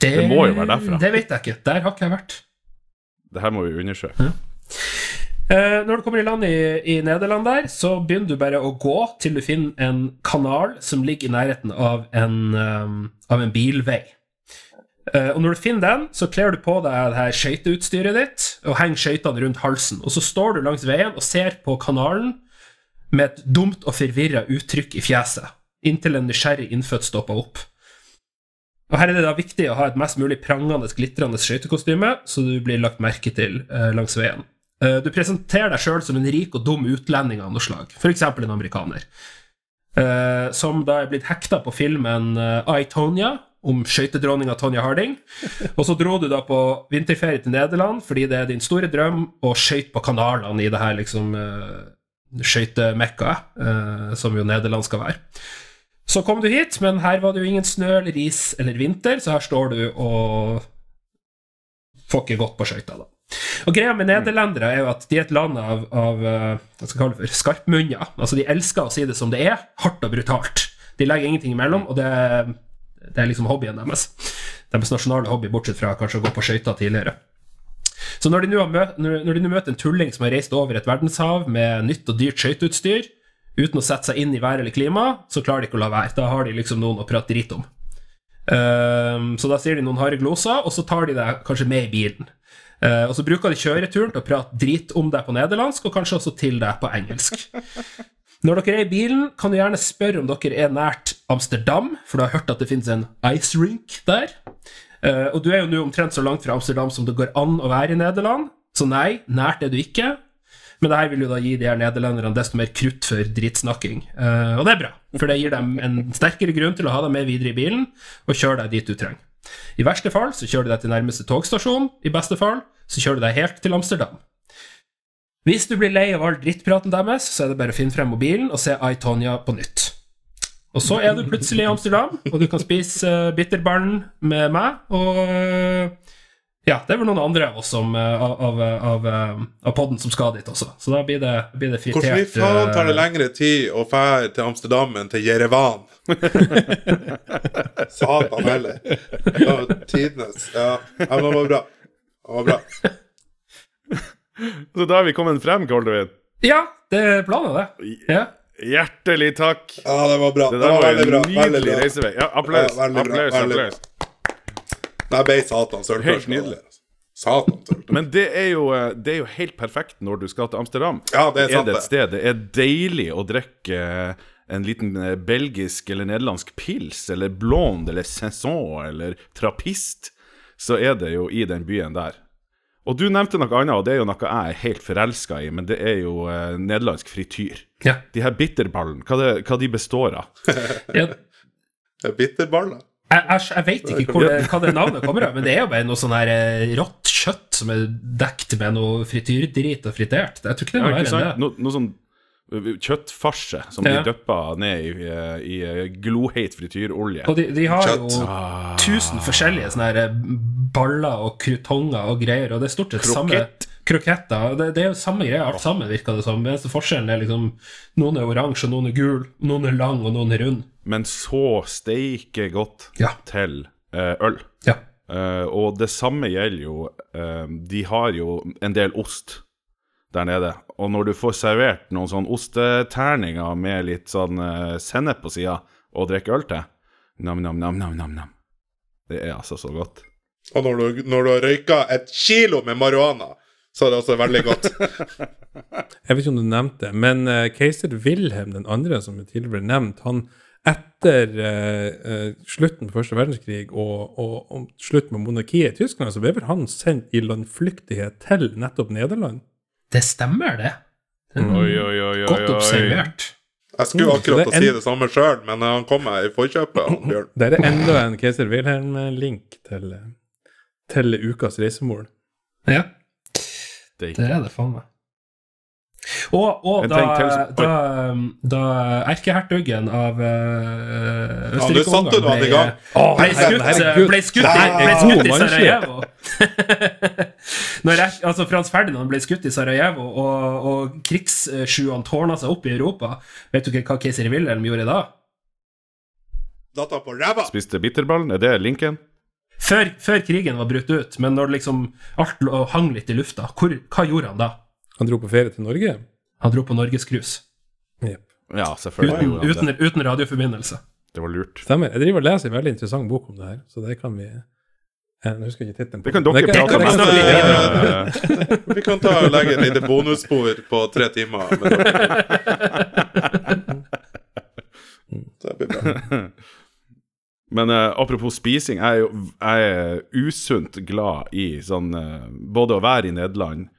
Det,
Det må jo være derfra.
Det vet jeg ikke. Der har ikke jeg vært.
Det her må vi undersøke.
Eh, når du kommer i land i, i Nederland der, så begynner du bare å gå til du finner en kanal som ligger i nærheten av en, um, av en bilvei. Eh, og når du finner den, så kler du på deg det her skøyteutstyret ditt og henger skøytene rundt halsen. Og så står du langs veien og ser på kanalen med et dumt og forvirra uttrykk i fjeset, inntil en nysgjerrig innfødt stopper opp. Og Her er det da viktig å ha et mest mulig prangende, glitrende skøytekostyme, så du blir lagt merke til eh, langs veien. Eh, du presenterer deg sjøl som en rik og dum utlending av noe slag, f.eks. en amerikaner, eh, som da er blitt hekta på filmen I, Tonya, om skøytedronninga Tonja Harding. Og så dro du da på vinterferie til Nederland fordi det er din store drøm å skøyte på kanalene i det her liksom skøytemekka, skøytemekkaet, eh, som jo Nederland skal være. Så kom du hit, men her var det jo ingen snø eller is eller vinter, så her står du og får ikke gått på skøyter, da. Og greia med nederlendere er jo at de er et land av, av eh, hva skal jeg kalle det for, skarpmunner. Altså, de elsker å si det som det er, hardt og brutalt. De legger ingenting imellom, og det, det er liksom hobbyen deres. Deres nasjonale hobby, bortsett fra kanskje å gå på skøyter tidligere. Så når de nå møter en tulling som har reist over et verdenshav med nytt og dyrt skøyteutstyr, uten å sette seg inn i vær eller klima, så klarer de ikke å la være. Da har de liksom noen å prate dritt om. Ehm, så da sier de noen harde gloser, og så tar de deg kanskje med i bilen. Eh, og så bruker de kjøreturen til å prate drit om deg på nederlandsk, og kanskje også til deg på engelsk. Når dere er i bilen, kan du gjerne spørre om dere er nært Amsterdam, for du har hørt at det finnes en ice rink der. Uh, og du er jo nå omtrent så langt fra Amsterdam som det går an å være i Nederland, så nei, nært er du ikke. Men det her vil jo da gi de her nederlenderne desto mer krutt for dritsnakking. Uh, og det er bra, for det gir dem en sterkere grunn til å ha deg med videre i bilen og kjøre deg dit du trenger. I verste fall så kjører du deg til nærmeste togstasjon, i beste fall så kjører du deg helt til Amsterdam. Hvis du blir lei av all drittpraten deres, så er det bare å finne frem mobilen og se I, Tonya på nytt. Og så er du plutselig i Amsterdam, og du kan spise uh, bitterballen med meg. Og uh, ja, det er vel noen andre av oss som, uh, av, av, av, podden som skal dit også. Så da blir det, blir det fritert.
Hvordan i faen tar det lengre tid å fære til Amsterdam enn til Jerevan? [laughs] Satan heller. Ja, Tidenes. Ja, ja, men det var bra. Det var bra.
Så da har vi kommet frem, Koldevin.
Ja, det er planen, det. Ja.
Hjertelig takk.
Ja, det var bra.
Det
Det var
var
veldig bra.
en
Veldig
nydelig
bra.
reisevei. Ja, applaus.
Ja, veldig
applaus,
bra.
applaus.
Der ble Satan sølvførst.
Helt nydelig.
Satan sølvførst.
Men det er, jo, eh, det er jo helt perfekt når du skal til Amsterdam.
Ja, det er sant
det
det.
et sted Det er deilig å drikke eh, en liten eh, belgisk eller nederlandsk pils, eller blonde, eller saison, eller trappist, så er det jo i den byen der. Og du nevnte noe annet, og det er jo noe jeg er helt forelska i, men det er jo eh, nederlandsk frityr.
ja.
De her bitterballene, hva, det, hva de består av? [laughs]
ja.
Er Bitterballer.
Jeg, jeg, jeg vet ikke hvor det, hva det navnet kommer av, men det er jo bare noe sånn her eh, rått kjøtt som er dekt med noe frityrdrit og fritert. Jeg tror ikke det er noe verre enn det.
No, noe sånn kjøttfarse som
Ja.
de dyppa ned i, i, i uh, gloheit frityrolje.
Og de, de har
Kjøtt.
jo tusen forskjellige sånne eh, baller og krutonger og greier, og det er stort sett samme
Krokett.
Kroketter. Det, det er jo samme greia, alt sammen, virker det som. Eneste forskjellen er liksom noen er oransje, noen er gul, noen er lang, og noen er rund.
Men så steike godt
Ja.
til uh, øl.
Ja.
Uh, og det samme gjelder jo uh, De har jo en del ost der nede. Og når du får servert noen sånn osteterninger med litt sånn uh, sennep på sida, og drikker øl til Nam-nam-nam-nam-nam. Det er altså så godt.
Og når du, når du har røyka et kilo med marihuana, så er det også veldig godt. [laughs]
Jeg vet ikke om du nevnte det, men uh, keiser Wilhelm den andre, som tidligere ble nevnt, han etter uh, slutten på første verdenskrig og, og, og slutt med monarkiet i Tyskland, så ble vel han sendt i landflyktighet til nettopp Nederland.
Det stemmer, det. Mm. Oi,
Oi, oi, oi, oi,
Godt observert.
Jeg skulle
Mm,
akkurat
det
å si det samme sjøl, men han kom meg i forkjøpet. [laughs]
Der er enda en keiser Wilhelm-link til, til ukas reisemål.
Ja, det er det faen meg. Og, og da, da, da erkehertugen av uh,
Ja, nå satte du han i
ble skutt, ble skutt, i,
er
ble skutt i. Sarajevo. [laughs] Når altså Frans Ferdinand ble skutt i Sarajevo, og, og krigssjuene tårna seg opp i Europa, vet du ikke hva keiser Wilhelm gjorde da?
Datta på ræva!
Spiste bitterballen? Er det linken?
Før, før krigen var brutt ut, men når liksom alt hang litt i lufta, hvor, hva gjorde han da?
Han dro på ferie til Norge.
Han dro på norgescruise.
Yep.
Ja, selvfølgelig.
Uten, uten,
det.
uten radioforbindelse.
Det var lurt.
Stemmer. Jeg driver og leser en veldig interessant bok om det her, så det kan vi Jeg husker ikke tittelen. på
Det kan dere prate om. Eh, [laughs]
Vi kan ta og legge et lite bonusspor på tre timer. Det blir [laughs] bra.
Men uh, apropos spising, jeg er jo jeg er usunt glad i sånn uh, Både å være i Nederland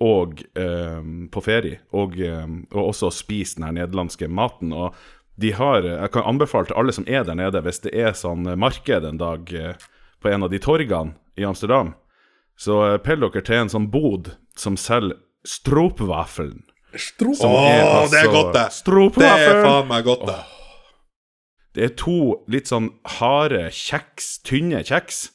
og eh, på ferie, og, eh, og også spise den her nederlandske maten. Og de har Jeg kan anbefale til alle som er der nede, hvis det er sånn marked en dag eh, på en av de torgene i Amsterdam, så eh, pell dere til en sånn bod som selger stroopwafelen. Åh,
altså, det er
altså
godt, det! Det er faen meg godt, det.
Det er to litt sånn harde kjeks, tynne kjeks,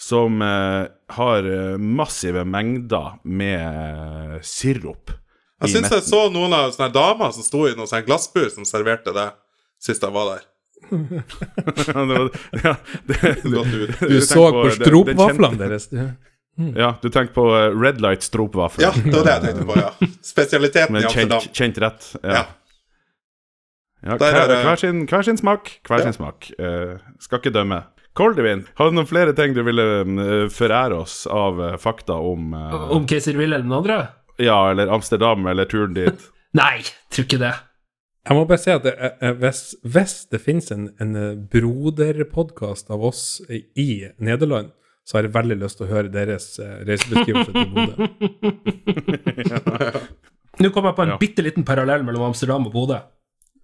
som eh, har eh, massive mengder med eh, sirup.
Jeg
i
syns jeg så noen av sånne damer som sto i noen sånne glassbur som serverte det sist jeg var der. [laughs]
det var, ja, det, [laughs]
du,
du,
Du
så på
det
stropvaflene deres. du.
Ja, du tenker på Red Light stropvafler.
Ja, det var det jeg tenkte på, ja. Spesialiteten i
Men kjent,
Amsterdam.
kjent rett. Ja.
Ja.
Ja, hver,
er
hver, sin, hver sin smak. Hver
Ja.
sin smak. Uh, skal ikke dømme. Koldevin, har du noen flere ting du ville eh, forære oss av eh, fakta om uh,
Om keiser Wilhelm 2.?
Ja, eller Amsterdam, eller turen dit? [laughs]
Nei, tror ikke det.
Jeg må bare si at det, hvis, hvis det finnes en, en broderpodkast av oss i Nederland, så har jeg veldig lyst til å høre deres reisebeskrivelse til Bodø. [laughs] [laughs]
Nå kom jeg på en
Ja.
bitte liten parallell mellom Amsterdam og Bodø.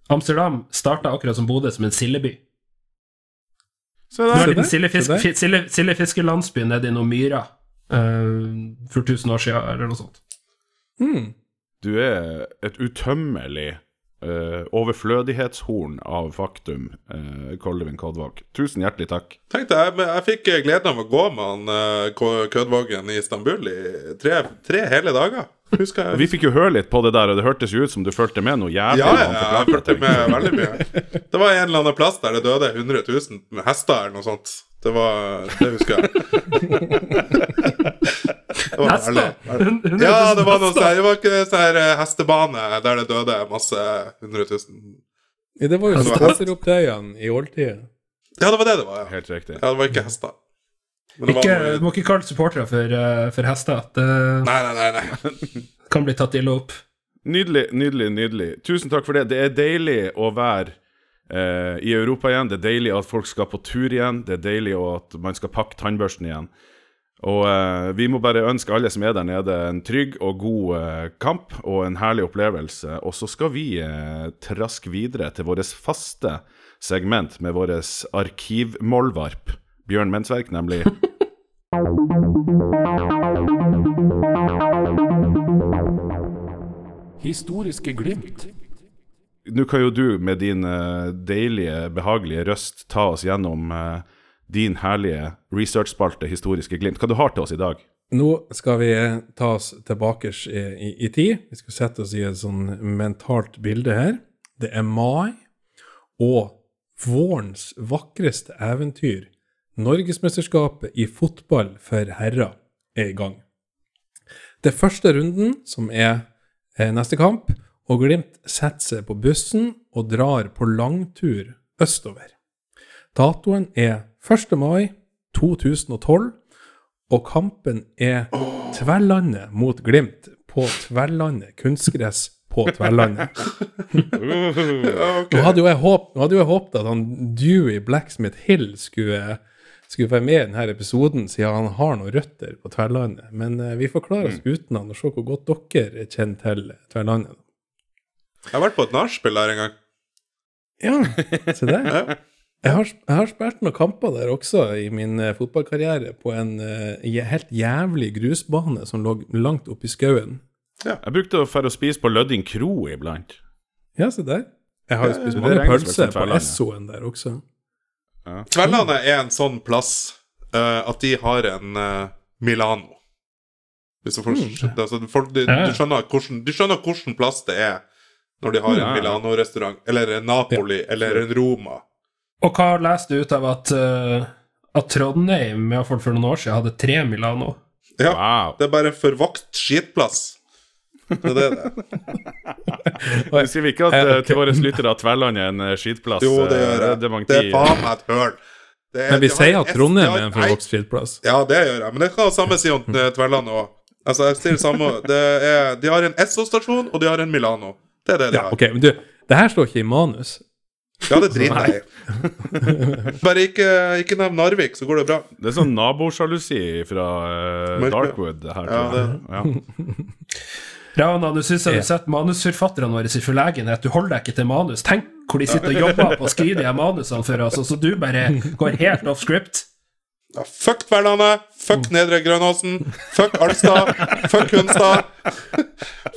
Amsterdam starta akkurat som Bodø, som en sildeby. Sildefiskerlandsby nede i noen myrer uh, for 1000 år siden, eller noe sånt.
Mm.
Du er et utømmelig uh, overflødighetshorn av faktum, uh, Koldevin Kodvåg. Tusen hjertelig takk.
Tenk deg, jeg, jeg fikk eh, gleden av å gå med han uh, Kødvågen i Istanbul i tre, tre hele dager. Husker jeg.
Vi fikk jo høre litt på det der, og det hørtes jo ut som du fulgte med noe jævlig.
Ja, ja,
ja,
jeg fulgte med veldig mye. Det var en eller annen plass der det døde 100 000 med hester eller noe sånt. Det var Det husker jeg. Det var
Hester? hun-
Ja, det var noe
hester.
sånn Det var ikke sånn her eh, hestebane der det døde masse 100 000
Ja, det var jo
Altså, hest.
Spaseropptøyene i oldtida.
Ja, det var det det var, ja.
Helt riktig.
Ja, det var ikke hester.
Ikke, du må ikke kalle supportere for, uh, for hester. Det
Nei, nei, nei. nei. [laughs]
kan bli tatt ille opp.
Nydelig, nydelig, nydelig. Tusen takk for det. Det er deilig å være uh, i Europa igjen. Det er deilig at folk skal på tur igjen. Det er deilig at man skal pakke tannbørsten igjen. Og uh, vi må bare ønske alle som er der nede, en trygg og god eh, kamp og en herlig opplevelse. Og så skal vi eh, traske videre til vårt faste segment med vår arkivmålvarp. Bjørn Mensverk, nemlig. [laughs]
Historiske glimt.
Nå kan jo du med din eh, deilige, behagelige røst ta oss gjennom eh, din herlige researchspalte Historiske glimt. Hva du har til oss i dag?
Nå skal vi ta oss tilbake i, i, i tid. Vi skal sette oss i et sånn mentalt bilde her. Det er mai, og vårens vakreste eventyr, Norgesmesterskapet i fotball for herrer, er i gang. Det er første runden, som er eh, neste kamp, og Glimt setter seg på bussen og drar på langtur østover. Datoen er 1. mai 2012, og kampen er Tverlandet mot Glimt på Tverlandet kunstgress på Tverlandet.
okay. [laughs]
Nå hadde jo jeg håp- håpet at han Dewey Blacksmith Hill skulle, skulle være med i denne episoden, siden han har noen røtter på Tverlandet. Men eh, vi får klare oss uten han, og se hvor godt dere kjenner til Tverlandet.
Jeg har vært på et nachspiel der en gang.
Ja, se der. [laughs]
Ja.
Jeg har, jeg har spilt noen kamper der også i min eh, fotballkarriere på en uh, helt jævlig grusbane som lå langt oppe i skauen.
Jeg brukte å dra og spise på Lødding kro iblant.
Ja, se der. Jeg har jo spist mange pølser på. Esso-en der også.
Tverlandet er en sånn plass uh, at de har en uh, Milano. Hvis du, får, altså, folk får, du, du, skjønner hvordan, du skjønner hvordan plass det er når de har en
Ja, ja.
Milano-restaurant, eller en Napoli, eller en Roma.
Og hva leste du ut av at, uh, at Trondheim, iallfall for noen år siden, hadde tre Milano?
Ja,
Wow.
Det er bare en forvakt skitplass. Det er det er.
Sier vi ikke at
Eh,
eh, til våre lyttere at Tverlandet er en eh, skitplass.
Jo, det gjør jeg.
Det
Det er faen meg et høl. Er-
Men vi sier at Trondheim er en forvokst skitplass.
Ja, det gjør jeg, men det kan samme si om Tverlandet òg. Altså, jeg sier det samme. Det er, de har en Esso-stasjon, og de har en Milano. Det er det de
Ja,
har.
ok, men du, det her står ikke i manus.
Ja, det driter jeg i. [laughs] Bare ikke, ikke nevn Narvik, så går det bra.
Det er sånn nabosjalusi fra
uh,
Darkwood her.
Ja,
det. Ja. [laughs]
Rana, nå syns jeg du setter manusforfatterne våre i forlegenhet. Du holder deg ikke til manus. Tenk hvor de sitter og jobber på å skrive de manusene for oss, og så du bare går helt off script.
Ja, fuck Tverlandet, fuck Nedre Grønåsen, fuck Alstad, fuck Hunstad,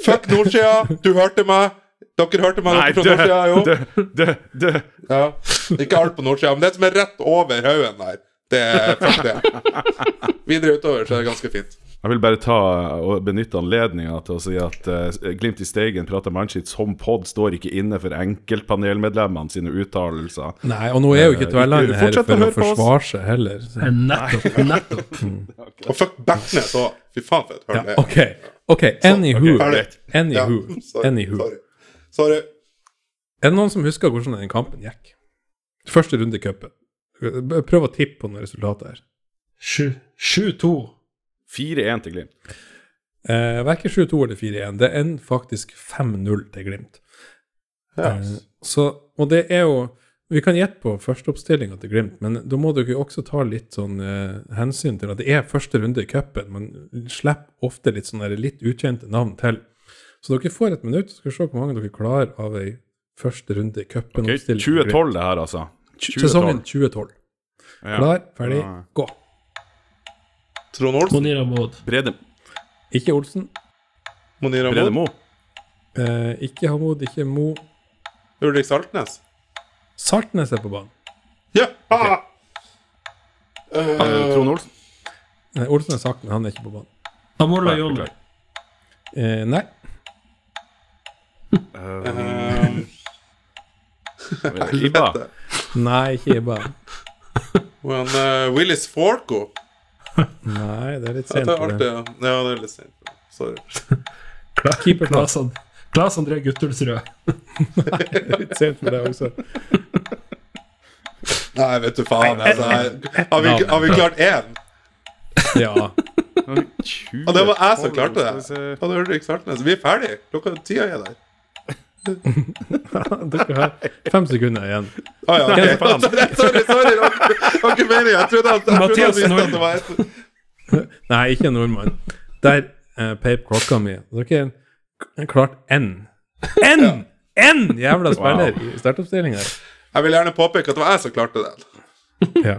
fuck Nordsida. Du hørte meg. Dere hørte meg,
Nei,
dere fra Nordsida, jo.
Dø, dø, dø.
Ja. Ikke alt på Nordsida, men det som er rett over haugen der, det er fuck det. Videre utover så er det ganske fint.
Jeg vil bare ta og benytte anledninga til å si at uh, Glimt i Steigen prater mannskitt som pod står ikke inne for enkeltpanelmedlemmene sine uttalelser.
Nei, og nå er jo ikke
Eh,
Tverlandet her for å
å
forsvare seg heller. så-
Nettopp. [laughs] nettopp. [laughs]
Og fuck Bertnes òg. Fy faen, for et høl det er.
ok, ok, anywho.
Ja,
Anywho.
sorry,
Anywho.
sorry. sorry.
Er det noen som husker hvordan den kampen gikk? Første runde i cupen. Prøv å tippe på noen resultater her.
7-2.
4-1 til Glimt.
Eh, Verken 7-2 eller 4-1. Det ender faktisk 5-0 til Glimt.
Yes.
Eh, så, og det er jo Vi kan gjette på førsteoppstillinga til Glimt, men da må dere også ta litt sånn eh, hensyn til at det er første runde i cupen. Man slipper ofte litt sånne litt ukjente navn til. Så dere får et minutt, så skal vi se hvor mange dere klarer av ei første runde i
cupen.
Okay,
2012 det her, altså. 2012.
Sesongen 2012.
Ja.
Klar, ferdig,
Ja.
gå.
Trond Olsen.
Monir Abod.
Brede,
Ikke Olsen.
Monir
Brede Mo.
Eh, ikke Hamoud, ikke Mo.
Ulrik Saltnes.
Saltnes er på banen.
Ja! Ah!
Uh, Trond Olsen.
Nei, Olsen er sagt, men han er ikke på banen.
Amola Jonny.
Eh, nei.
Um,
Ibba. [laughs]
Nei, ikke
Iba. eh, Willis Forco.
Nei, det er litt
Ja,
sent
det er artig. Ja, Ja, det er litt sent. Sorry.
Keeperplass.
Klas, And- Klas André Guttulsrød.
litt sent for det også.
Nei, vet du faen. Altså, har, vi, har vi klart én?
Ja.
Og det var jeg som klarte det. Og det er Ulrik så Vi er ferdige. Klokka tida er der. [laughs]
Dere har fem sekunder igjen.
Å ja, okay. [laughs] sorry, sorry. Ikke meningen. Jeg trodde at, jeg trodde
Mathias
at, at det var et
Nei, ikke nordmann. Der eh, peip klokka mi. Dere har klart én. Én! Én jævla spiller i startoppstillinga.
Jeg vil gjerne påpeke at det var jeg som klarte det.
Ja.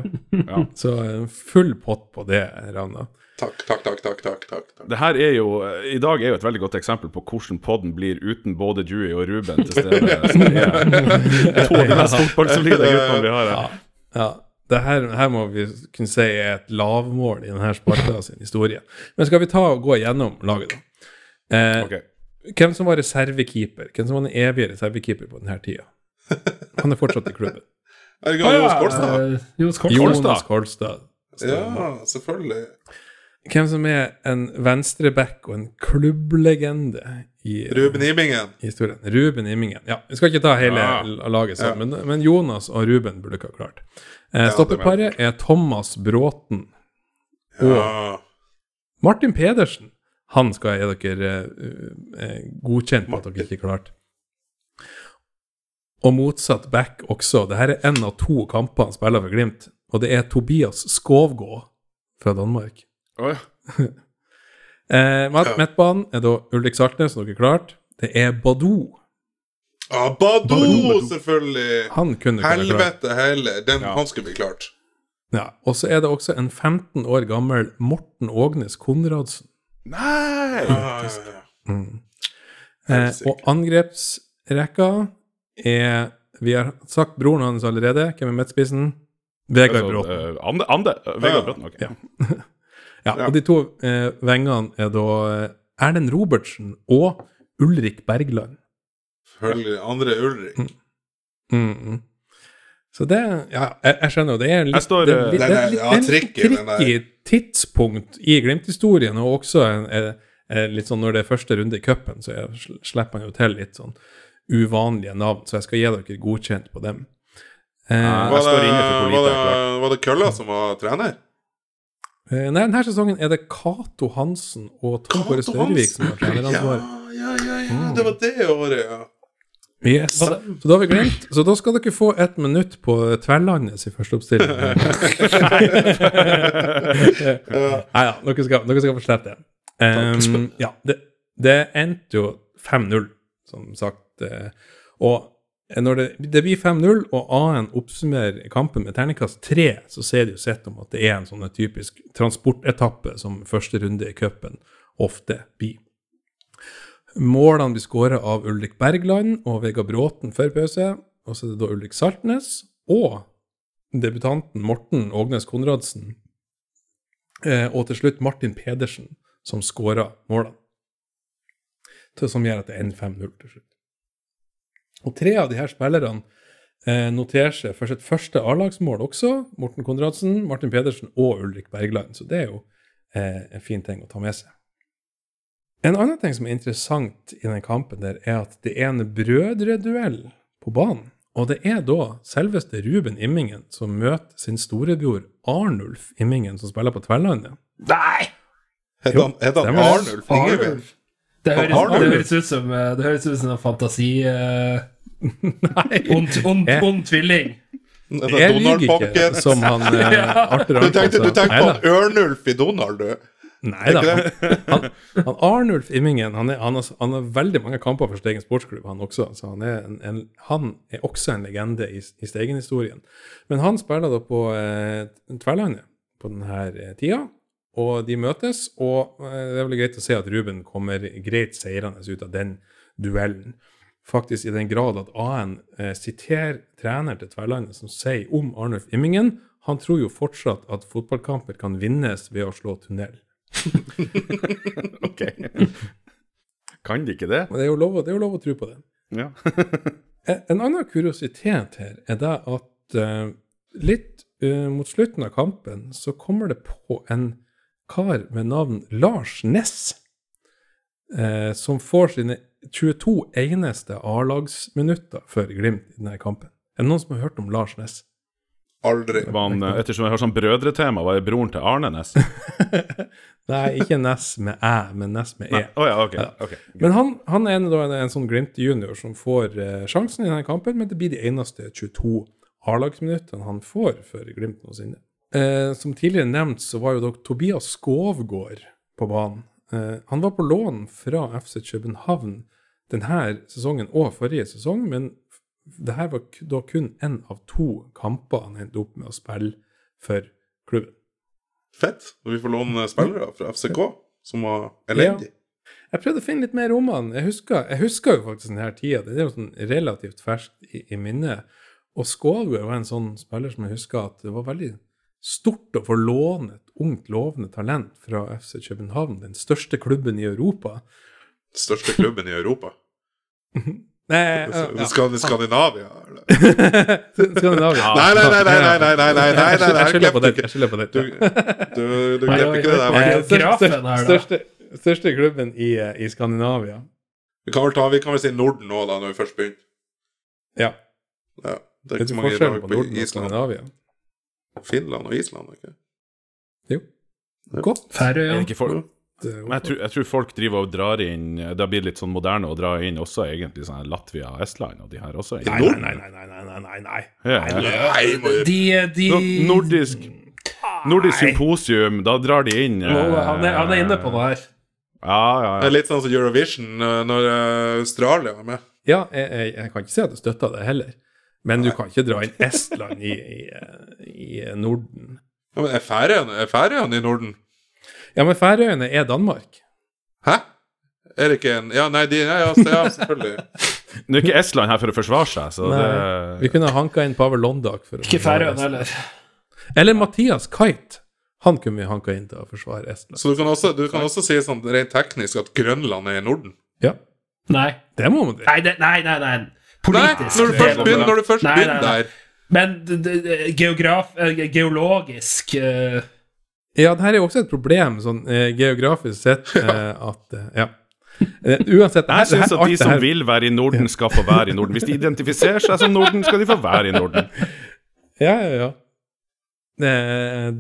Så eh, full pott på det, Ravna.
Takk, takk, takk. takk, takk, takk.
Det her er jo, I dag er jo et veldig godt eksempel på hvordan podden blir uten både Dewey og Ruben til stede. [laughs] Som er to av de mest fotballsolide guttene vi har her.
Ja, det her, her må vi kunne si er et lavmål i denne Sparta sin historie. Men skal vi ta og gå igjennom laget, da? Eh,
Ok.
Hvem som var reservekeeper? Hvem som var den evige reservekeeper på denne tida? Han er fortsatt i klubben.
Johs Kolstad?
Eh, Jonas Kolstad.
Jonas Kolstad.
Ja, selvfølgelig.
Hvem som er en venstreback og en klubblegende i
Ruben Imingen.
i historien. Ruben Imingen. Ja, Vi skal ikke ta hele
Ja.
laget sammen, men, men Jonas og Ruben burde ikke ha klart. Eh,
ja,
Stoppeparet er Thomas Bråten
Ja.
Martin Pedersen. Han skal jeg gi dere eh, eh, godkjent på at dere ikke klarte. Og motsatt back også. Dette er én av to kamper han spiller for Glimt, og det er Tobias Skovgå fra Danmark.
Oi. [laughs]
Eh, Midtbanen er da Ulrik Saltnes, som dere klarte. Det er Badou.
Ah, Badou, selvfølgelig!
Han kunne klart.
Helvete heller. Den,
Ja.
Han skulle bli klart.
Ja, og så er det også en 15 år gammel Morten Ågnes Konradsen.
Nei!
Ah, ja, ja.
Eh, og angrepsrekka er Vi har sagt broren hans allerede. Hvem er midtspissen? Vegard
Altså,
Bråten.
eh, Ande, Ande eh, Vegard Bråten, ok.
Ja. [laughs] Ja, og de to eh, vengene er da eh, Erlend Robertsen og Ulrik Bergland.
Selvfølgelig. Andre Ulrik.
Mm, mm. Så det Ja, jeg, jeg skjønner jo. Det er litt,
står,
det det, det, det
ja,
det er en
tricky,
tidspunkt i Glimt-historien, og også en, en, en, litt sånn når det er første runde i cupen, så jeg, sl- slipper han jo til litt sånn uvanlige navn, så jeg skal gi dere godkjent på dem. Eh,
Jeg
Var
står
det,
inne for politik
var, det, var det Kølla som var trener?
Eh, nei, denne sesongen er det Cato Hansen og Tom Kåre Størvik som har
Ja,
treneransvar.
ja, ja, ja. Det var det året, ja.
Yes. Så da har vi glemt. Så da skal dere få ett minutt på Tverlandet i første oppstilling. [laughs] Nei ja, dere skal, dere skal få slette det. Um, ja, det, det endte jo 5-0, som sagt. eh, Og når det, det blir 5-0, og A-en oppsummerer kampen med terningkast 3, så sier det jo sett om at det er en sånn typisk transportetappe som første runde i cupen ofte blir. Målene blir skåret av Ulrik Bergland og Vegard Bråten før pause. Og så er det da Ulrik Saltnes og debutanten Morten Ågnes Konradsen. Eh, og til slutt Martin Pedersen, som skåra målene. Som gjør at det ender 5-0 til slutt. Og tre av de her spillerne eh, noterer seg for sitt første A-lagsmål også. Morten Konradsen, Martin Pedersen og Ulrik Bergland. Så det er jo eh, en fin ting å ta med seg. En annen ting som er interessant i den kampen, der, er at det er en brødreduell på banen. Og det er da selveste Ruben Immingen som møter sin storebror Arnulf Immingen, som spiller på Tverlandet.
Nei!
Het han. Arnulf Ingebrigt?
Det høres,
Har du-
det høres ut som eh, Det høres ut som en fantasi uh, [laughs] Nei. ond,
Jeg-
tvilling.
Altså,
Jeg
liker
lyver ikke, som han [laughs] uh, Arthur
Du tenkte, du tenkte på
Neida.
Ørnulf i Donald, du?
Nei da. Han, han, Arnulf Immingen han, er, han, har, han har veldig mange kamper for Steigen sportsklubb, han også. Så han er, en, en, han er også en legende i, i Steigen-historien. Men han spiller da på eh, Tverlandet på denne tida, og de møtes. Og eh, det er vel greit å se at Ruben kommer greit seirende ut av den duellen. Faktisk i den grad at AN eh, siterer trener til Tverlandet som sier om Arnulf Immingen han tror jo fortsatt at fotballkamper kan vinnes ved å slå tunnel. [laughs]
Ok. Kan de ikke det?
Men det er jo lov, er jo lov å tro på det.
Ja. [laughs]
En en annen kuriositet her er det at uh, litt uh, mot slutten av kampen så kommer det på en kar med navn Lars Ness, eh, som får sine 22 eneste A-lagsminutter før Glimt i denne kampen. Er det noen som har hørt om Lars Ness?
Aldri.
Var han, eh, ettersom jeg har sånn brødretema, var det broren til Arne Næss? [laughs]
Nei, ikke Ness med æ, men Ness med e.
Oh, ja, ok. okay,
Men han, han er en, en, en sånn Glimt-junior som får eh, sjansen i denne kampen, men det blir de eneste 22 A-lagsminuttene han får for Glimt noensinne. Eh, som tidligere nevnt, så var jo dere Tobias Skovgård på banen. Eh, han var på lån fra FC København denne sesongen og forrige sesong, men det her var da kun én av to kamper han endte opp med å spille for klubben.
Fett. Og vi får låne spillere fra FCK, som var elendig.
Jeg prøvde å finne litt mer om han. Jeg husker, jeg husker jo faktisk denne tida. Det er jo sånn relativt ferskt i, i minnet. Og Skålgård var en sånn spiller som jeg husker at det var veldig stort å få låne et ungt, lovende talent fra FC København, den største klubben i Europa.
Den Største klubben i Europa.
Nei, ja,
Skandinavia, eller?
Skandinavia.
Nei, nei, nei, nei, nei, nei, nei, nei, nei, nei, nei,
Jeg skylder på den. Jeg skylder på den.
Du, du, du glemte ikke det der.
Eh, da.
største, største klubben i, i Skandinavia.
Vi kan vel ta, vi kan vel si Norden nå, da, når vi først begynner.
Ja.
Ja, det er ikke så mange lag
på
Island. Finland og Island, ikke?
Jo. Godt.
Færøyene.
eh,
Men jeg tror, jeg tror folk driver og drar inn Det har blitt litt sånn moderne å dra inn også egentlig sånn Latvia og Estland og de her også.
Nei, nei, nei, nei, nei, nei, nei.
Ja, ja.
Nei,
De, de
Nordisk Nordisk symposium, da drar de inn eh,
han, er, han er inne på noe her.
Ja, ja,
Det er
ja.
litt sånn som Eurovision eh, når eh, Australia er med.
Ja, jeg, jeg, jeg kan ikke si at jeg støtter det heller. Men du kan ikke dra inn Estland i, i, i Norden.
Ja, men er Færøyene er Færøyene i Norden?
Ja, men Færøyene er Danmark.
Hæ? Er det ikke en Ja, nei, de, nei, ja, ja selvfølgelig. [laughs]
Nå er ikke Estland her for å forsvare seg, så
Nei.
det
Vi kunne ha hanka inn Pavel Londak. For å
Ikke Færøyene heller.
Eller Mathias Kite. Han kunne vi hanka inn til å forsvare Estland.
Så du kan også, du kan også si sånn rent teknisk at Grønland er i Norden.
Ja,
Nei.
det må man si.
Nei, nei, nei, nei.
Nei.
Nei,
når du først begynner, når du først
Nei, nei,
begynner
nei.
der
Men geograf, eh, geologisk uh...
Ja, det her er jo også et problem, sånn eh, geografisk sett, uh, [laughs] at Ja. Uansett her-
Jeg syns at de som
her-
vil være i Norden, skal få være i Norden. Hvis de identifiserer seg som Norden, skal de få være i Norden. [laughs]
Ja, ja, ja. Det,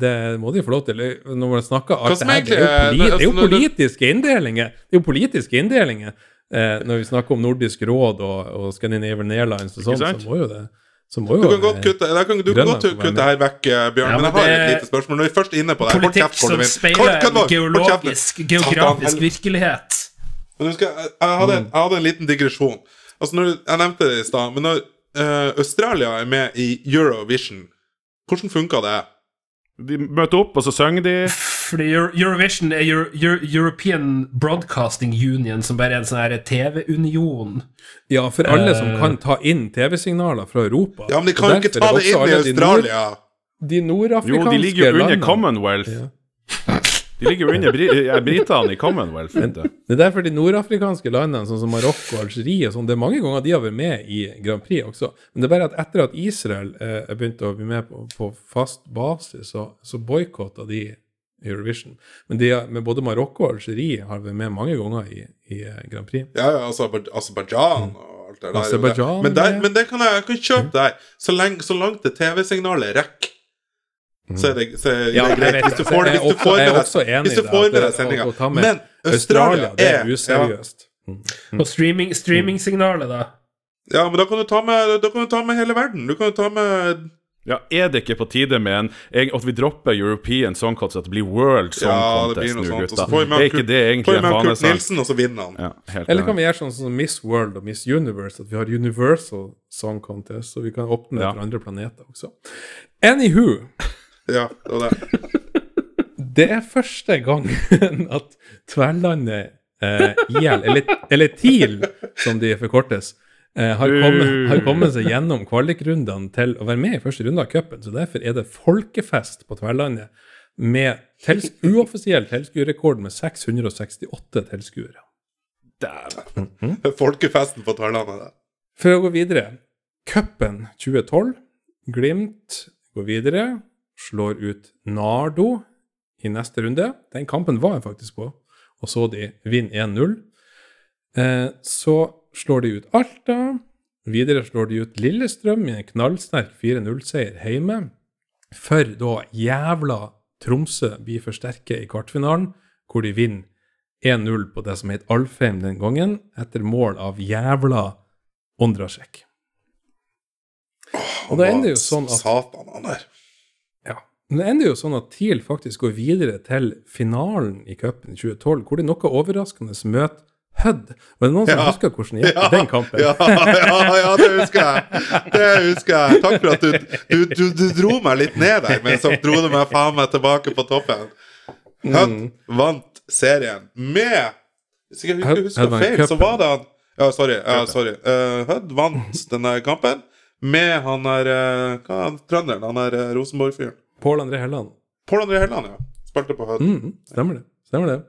det må de få lov til. Når man snakker alt det her, det er jo, det er jo
altså,
politiske inndelinger. Det er jo politiske inndelinger eh, når vi snakker om Nordisk råd og, og Scandinavian Airlines og sånn, så må jo det så må
Du
jo,
kan godt kutte, da kan, du kan godt kutte her vekk, eh, Bjørn.
Ja,
men jeg har
det
et lite spørsmål. Når vi først er inne på det
politikk som speiler en geologisk, geografisk virkelighet.
Men husker, jeg, jeg, hadde,
Mm.
jeg hadde en liten digresjon. Altså når, Jeg nevnte det i stad, men når uh, Australia er med i Eurovision, hvordan funka det?
De møter opp, og så synger de. [laughs]
Fordi Eurovision er Euro, Euro, European Broadcasting Union, som bare er en sånn her TV-union.
Ja, for alle som
Eh.
kan ta inn TV-signaler fra Europa.
Ja, men de kan jo ikke ta det inn i
Australia! de nord-
landene
De
Jo, de ligger jo under
landene-
Commonwealth.
Ja.
De ligger jo under bri eh, britene i Commonwealth. vet.
Det er derfor de nordafrikanske landene, sånn som Marokko og Algerie sånn, det er mange ganger de har vært med i Grand Prix også. Men det er bare at etter at Israel eh, begynte å bli med på, på fast basis, så, så boikotta de Eurovision. Men de, med både Marokko og Algerie har vært med mange ganger i, i eh, Grand Prix.
Ja, ja, altså Aser- Aserbajdsjan og alt det der.
Aserbajdsjan,
Men, der, men det kan jeg, jeg kan kjøpe det her. Så, lenge, så langt det TV-signalet rekker, så er det, så er det
Ja,
greit. Hvis du får, hvis du får med deg, hvis du får med deg sendinga. Men Australia
det er
useriøst. ja.
Og streaming, streamingsignalet, da.
ja, men da kan, du ta med, da kan du ta med hele verden. Du kan jo ta med
Ja, Er det ikke på tide med en, at vi dropper European Song Contest, at det blir World Song
Ja, det blir
Contest
noe
nå,
sånt. Og
gutta?
så får vi med
Er ikke
Kurt-
det egentlig en fanesang?
Nilsen, og så vinner han.
Ja,
Eller kan vi gjøre sånn som Miss World og Miss Universe, at vi har Universal Song Contest, så vi kan åpne
Ja.
for andre planeter også. Anywho, [laughs]
Ja, det var det. [laughs]
det er første gangen [laughs] at Tverlandet eh, IL, eller, eller TIL, som de forkortes, har, kommet, har kommet seg gjennom kvalikrundene til å være med i første runde av cupen. Så derfor er det folkefest på Tverlandet med tels [laughs] uoffisiell tilskuerrekord med 668 tilskuere.
Dæven.
Folkefesten på Tverlandet. det.
For å gå videre. Cupen 2012. Glimt går videre. Slår ut Nardo i neste runde. Den kampen var jeg faktisk på, og så de vinner 1-0. Eh, så slår de ut Alta. Videre slår de ut Lillestrøm i en knallsterk 4-0-seier hjemme. For da jævla Tromsø blir for sterke i kvartfinalen, hvor de vinner 1-0 på det som het Alfheim den gangen, etter mål av jævla Ondrasjek. Og da ender jo sånn at
Satan, han der.
ja, men det ender jo sånn at TIL faktisk går videre til finalen i cupen i 2012, hvor de noe overraskende møter Hødd. Var det noen som
Ja.
husker hvordan det gikk i den kampen?
Ja, ja, ja, det husker jeg. Det husker jeg. Takk for at du, du, du, du dro meg litt ned der, men så dro du meg faen meg tilbake på toppen. Hødd vant serien med Hvis jeg ikke husker feil, så var det han Ja, sorry. Ja, sorry. Uh, Hødd vant denne kampen med han der uh, Hva er han trønderen? Han der uh, Rosenborg-fyren.
Pål André Helland.
Pål André Helland, ja. Spilte på Hødd.
Mm, stemmer det. Stemmer det.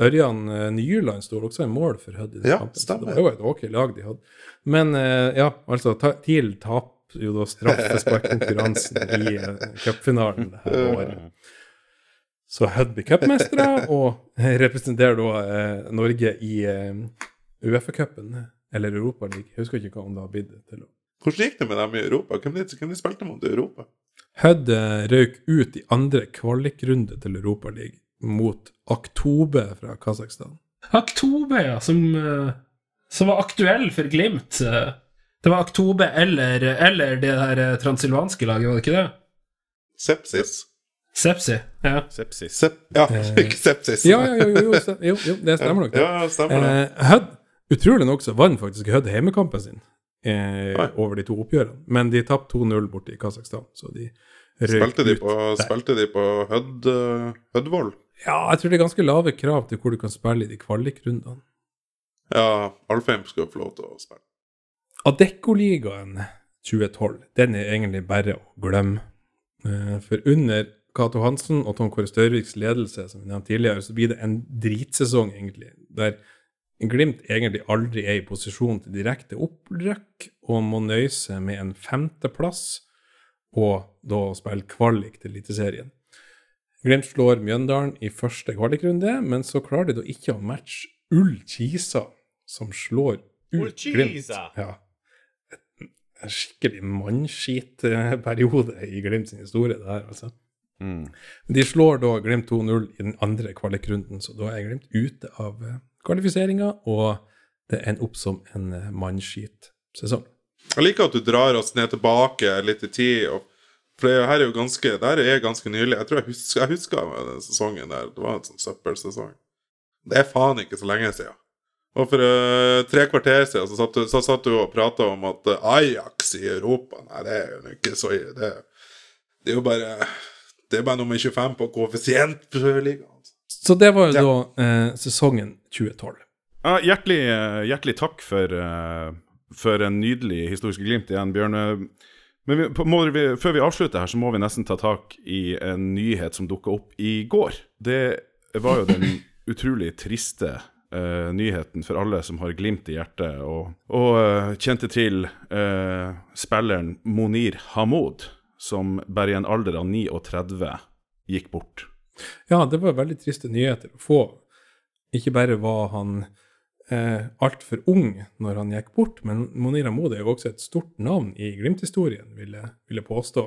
Ørjan eh, Nyland sto også i mål for Hødd i den
Ja,
kampen.
Stemmer.
det var jo et ok lag de hadde. Men eh, ja, altså, ta, TIL taper jo da straffesparkkonkurransen i uh, cupfinalen det her året. Så Hødd blir cupmestere og [laughs] representerer da eh, Norge i uh, Uefa-cupen, eller Europaligaen. Jeg husker ikke hva om det har blitt til.
Hvordan gikk det med dem i Europa? Hvem de, hvem de spilte mot i Europa?
Hødd eh, røyk ut i andre kvalikrunde til Europaligaen mot Aktobe fra Kasakhstan.
Aktobe, ja, som, eh, som var aktuell for Glimt. eh. Det var Aktobe eller, eller det der eh, transilvanske laget, var det ikke det?
Sepsis.
Sepsi. Ja.
Sepsis.
Sep ja, [laughs] ikke sepsis.
Ja, ja, jo, jo, jo, jo, jo det stemmer nok. det.
Ja, stemmer det.
Eh, Hødd, utrolig nok så vant faktisk Hødd hjemmekampen sin eh, over de to oppgjørene. Men de tapte 2-0 borte i Kasakhstan, så de røyk
Spilte de
ut
på,
der.
spilte de på Hødd, eh, Hødvoll?
Ja, jeg tror det er ganske lave krav til hvor du kan spille i de kvalikrundene.
Ja, Alfheim skal få lov til å spille.
Adeccoligaen 2012, den er egentlig bare å glemme. Eh, For under Cato Hansen og Tom Kåre Størviks ledelse, som vi nevnte tidligere, så blir det en dritsesong, egentlig. Der Glimt egentlig aldri er i posisjon til direkte opprykk, og må nøye seg med en femteplass, og da spille kvalik til Eliteserien. Glimt slår Mjøndalen i første kvalikrunde, men så klarer de da ikke å matche Ull Kisa, som slår ut Glimt. Ja. En skikkelig mannskitperiode i Glimt sin historie, det her, altså.
Mm.
De slår da Glimt 2-0 i den andre kvalikrunden, så da er Glimt ute av eh, kvalifiseringa, og det ender opp som en eh, mannskitsesong.
Jeg liker at du drar oss ned tilbake litt i tid. Og, for det her er jo ganske, det her er ganske nylig. Jeg tror jeg husker, jeg husker den sesongen der. Det var en sånn søppelsesong. Det er faen ikke så lenge siden. Og for uh, tre kvarter siden så satt, du, så satt du og prata om at eh, Ajax i Europa Nei, det er jo ikke så. Det, det er jo bare Det er bare nummer 25 på koeffisientligaen.
Så det var jo da eh, sesongen 2012.
Ja, hjertelig, eh, hjertelig takk for, uh, for en nydelig historisk glimt igjen, Bjørn. Men vi, vi, før vi avslutter her, så må vi nesten ta tak i en nyhet som dukka opp i går. Det var jo den [clears throat] utrolig triste uh, nyheten for alle som har glimt i hjertet, og, og uh, kjente til uh, spilleren Monir Hamoud, som bare i en alder av 39 gikk bort.
Ja, det var veldig triste nyheter å få. Ikke bare var han eh, altfor ung når han gikk bort, men Monir Ahmod er jo også et stort navn i Glimt-historien, vil jeg, påstå.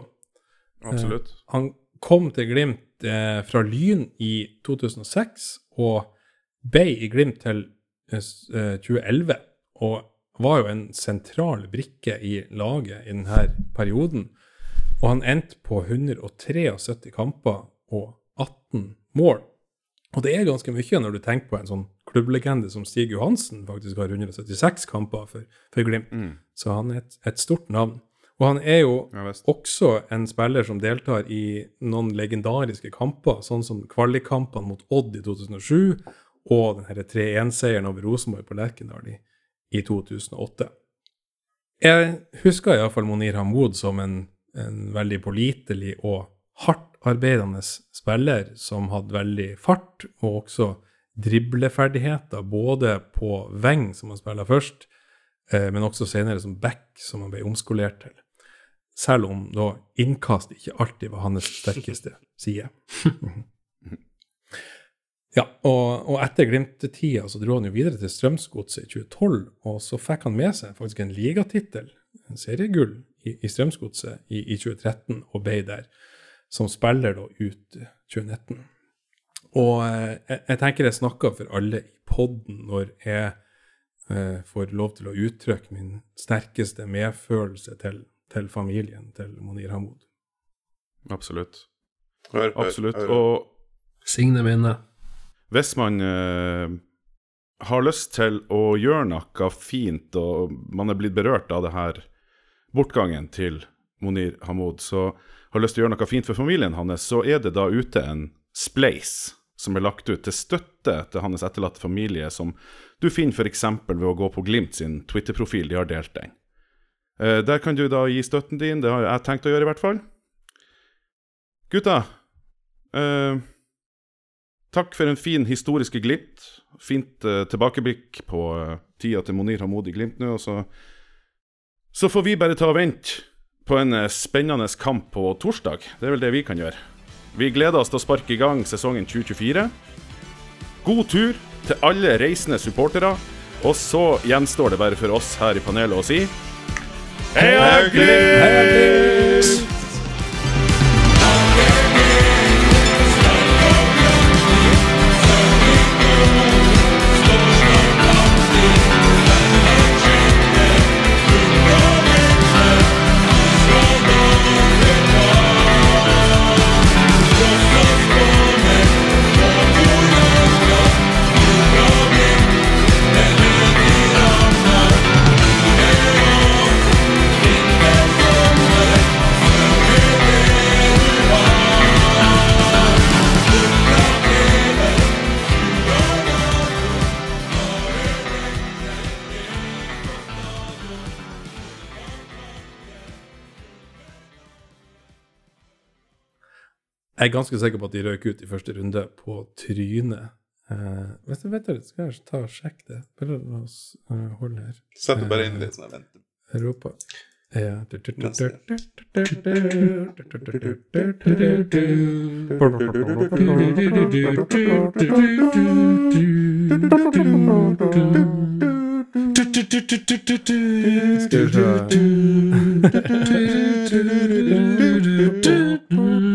Absolutt.
Han kom til Glimt eh, fra Lyn i 2006 og ble i Glimt til eh, eh, 2011, og var jo en sentral brikke i laget i denne perioden. Og han endte på 173 kamper og 18 mål. Og det er ganske mye når du tenker på en sånn klubblegende som Stig Johansen faktisk har 176 kamper for, for Glimt. Så han er et, et stort navn. Og han er jo
Ja,
også en spiller som deltar i noen legendariske kamper, sånn som kvalikkampene mot Odd i 2007 og den her 3-1-seieren over Rosenborg på Lerkendal i, i 2008. Jeg husker iallfall Monir Hamoud som en, en veldig pålitelig og hardt arbeidende spiller som hadde veldig fart og også dribleferdigheter, både på weng, som han spiller først, eh, men også senere som back, som han ble omskolert til. Selv om da innkast ikke alltid var hans sterkeste [laughs] side. Ja, og, og etter Glimt-tida så dro han jo videre til Strømsgodset i 2012, og så fikk han med seg faktisk en ligatittel, en seriegull, i, i Strømsgodset i, i 2013, og ble der som spiller da ut eh, 2019. Og eh, jeg, jeg tenker jeg snakker for alle i podden når jeg eh, får lov til å uttrykke min sterkeste medfølelse til, til familien til Monir Hamoud.
Absolutt.
Hør, hør,
Absolutt.
hør.
Og
Signe minne.
hvis man eh, har lyst til å gjøre noe fint, og man er blitt berørt av det her bortgangen til Monir Hamoud, så har lyst til å gjøre noe fint for familien hans, så er det da ute en spleis som er lagt ut til støtte til hans etterlatte familie, som du finner f.eks. ved å gå på Glimt sin Twitter-profil, de har delt den. Eh, der kan du da gi støtten din, det har jeg tenkt å gjøre i hvert fall. Gutta, eh, Takk for en fin historiske glimt. Fint eh, tilbakeblikk på eh, tida til Monir Hamoud i Glimt nå. Og så, så får vi bare ta og vente på en eh, spennende kamp på torsdag. Det er vel det vi kan gjøre. Vi gleder oss til å sparke i gang sesongen 2024. God tur til alle reisende supportere. Og så gjenstår det bare for oss her i panelet å si Heia Glimt!
Jeg er ganske sikker på at de røk ut i første runde på trynet. Uh, vet du, vet du, skal jeg ta og sjekke det? Bare la oss uh, holde her.
Sett det bare inn litt sånn jeg venter.
Europa ja. Skal vi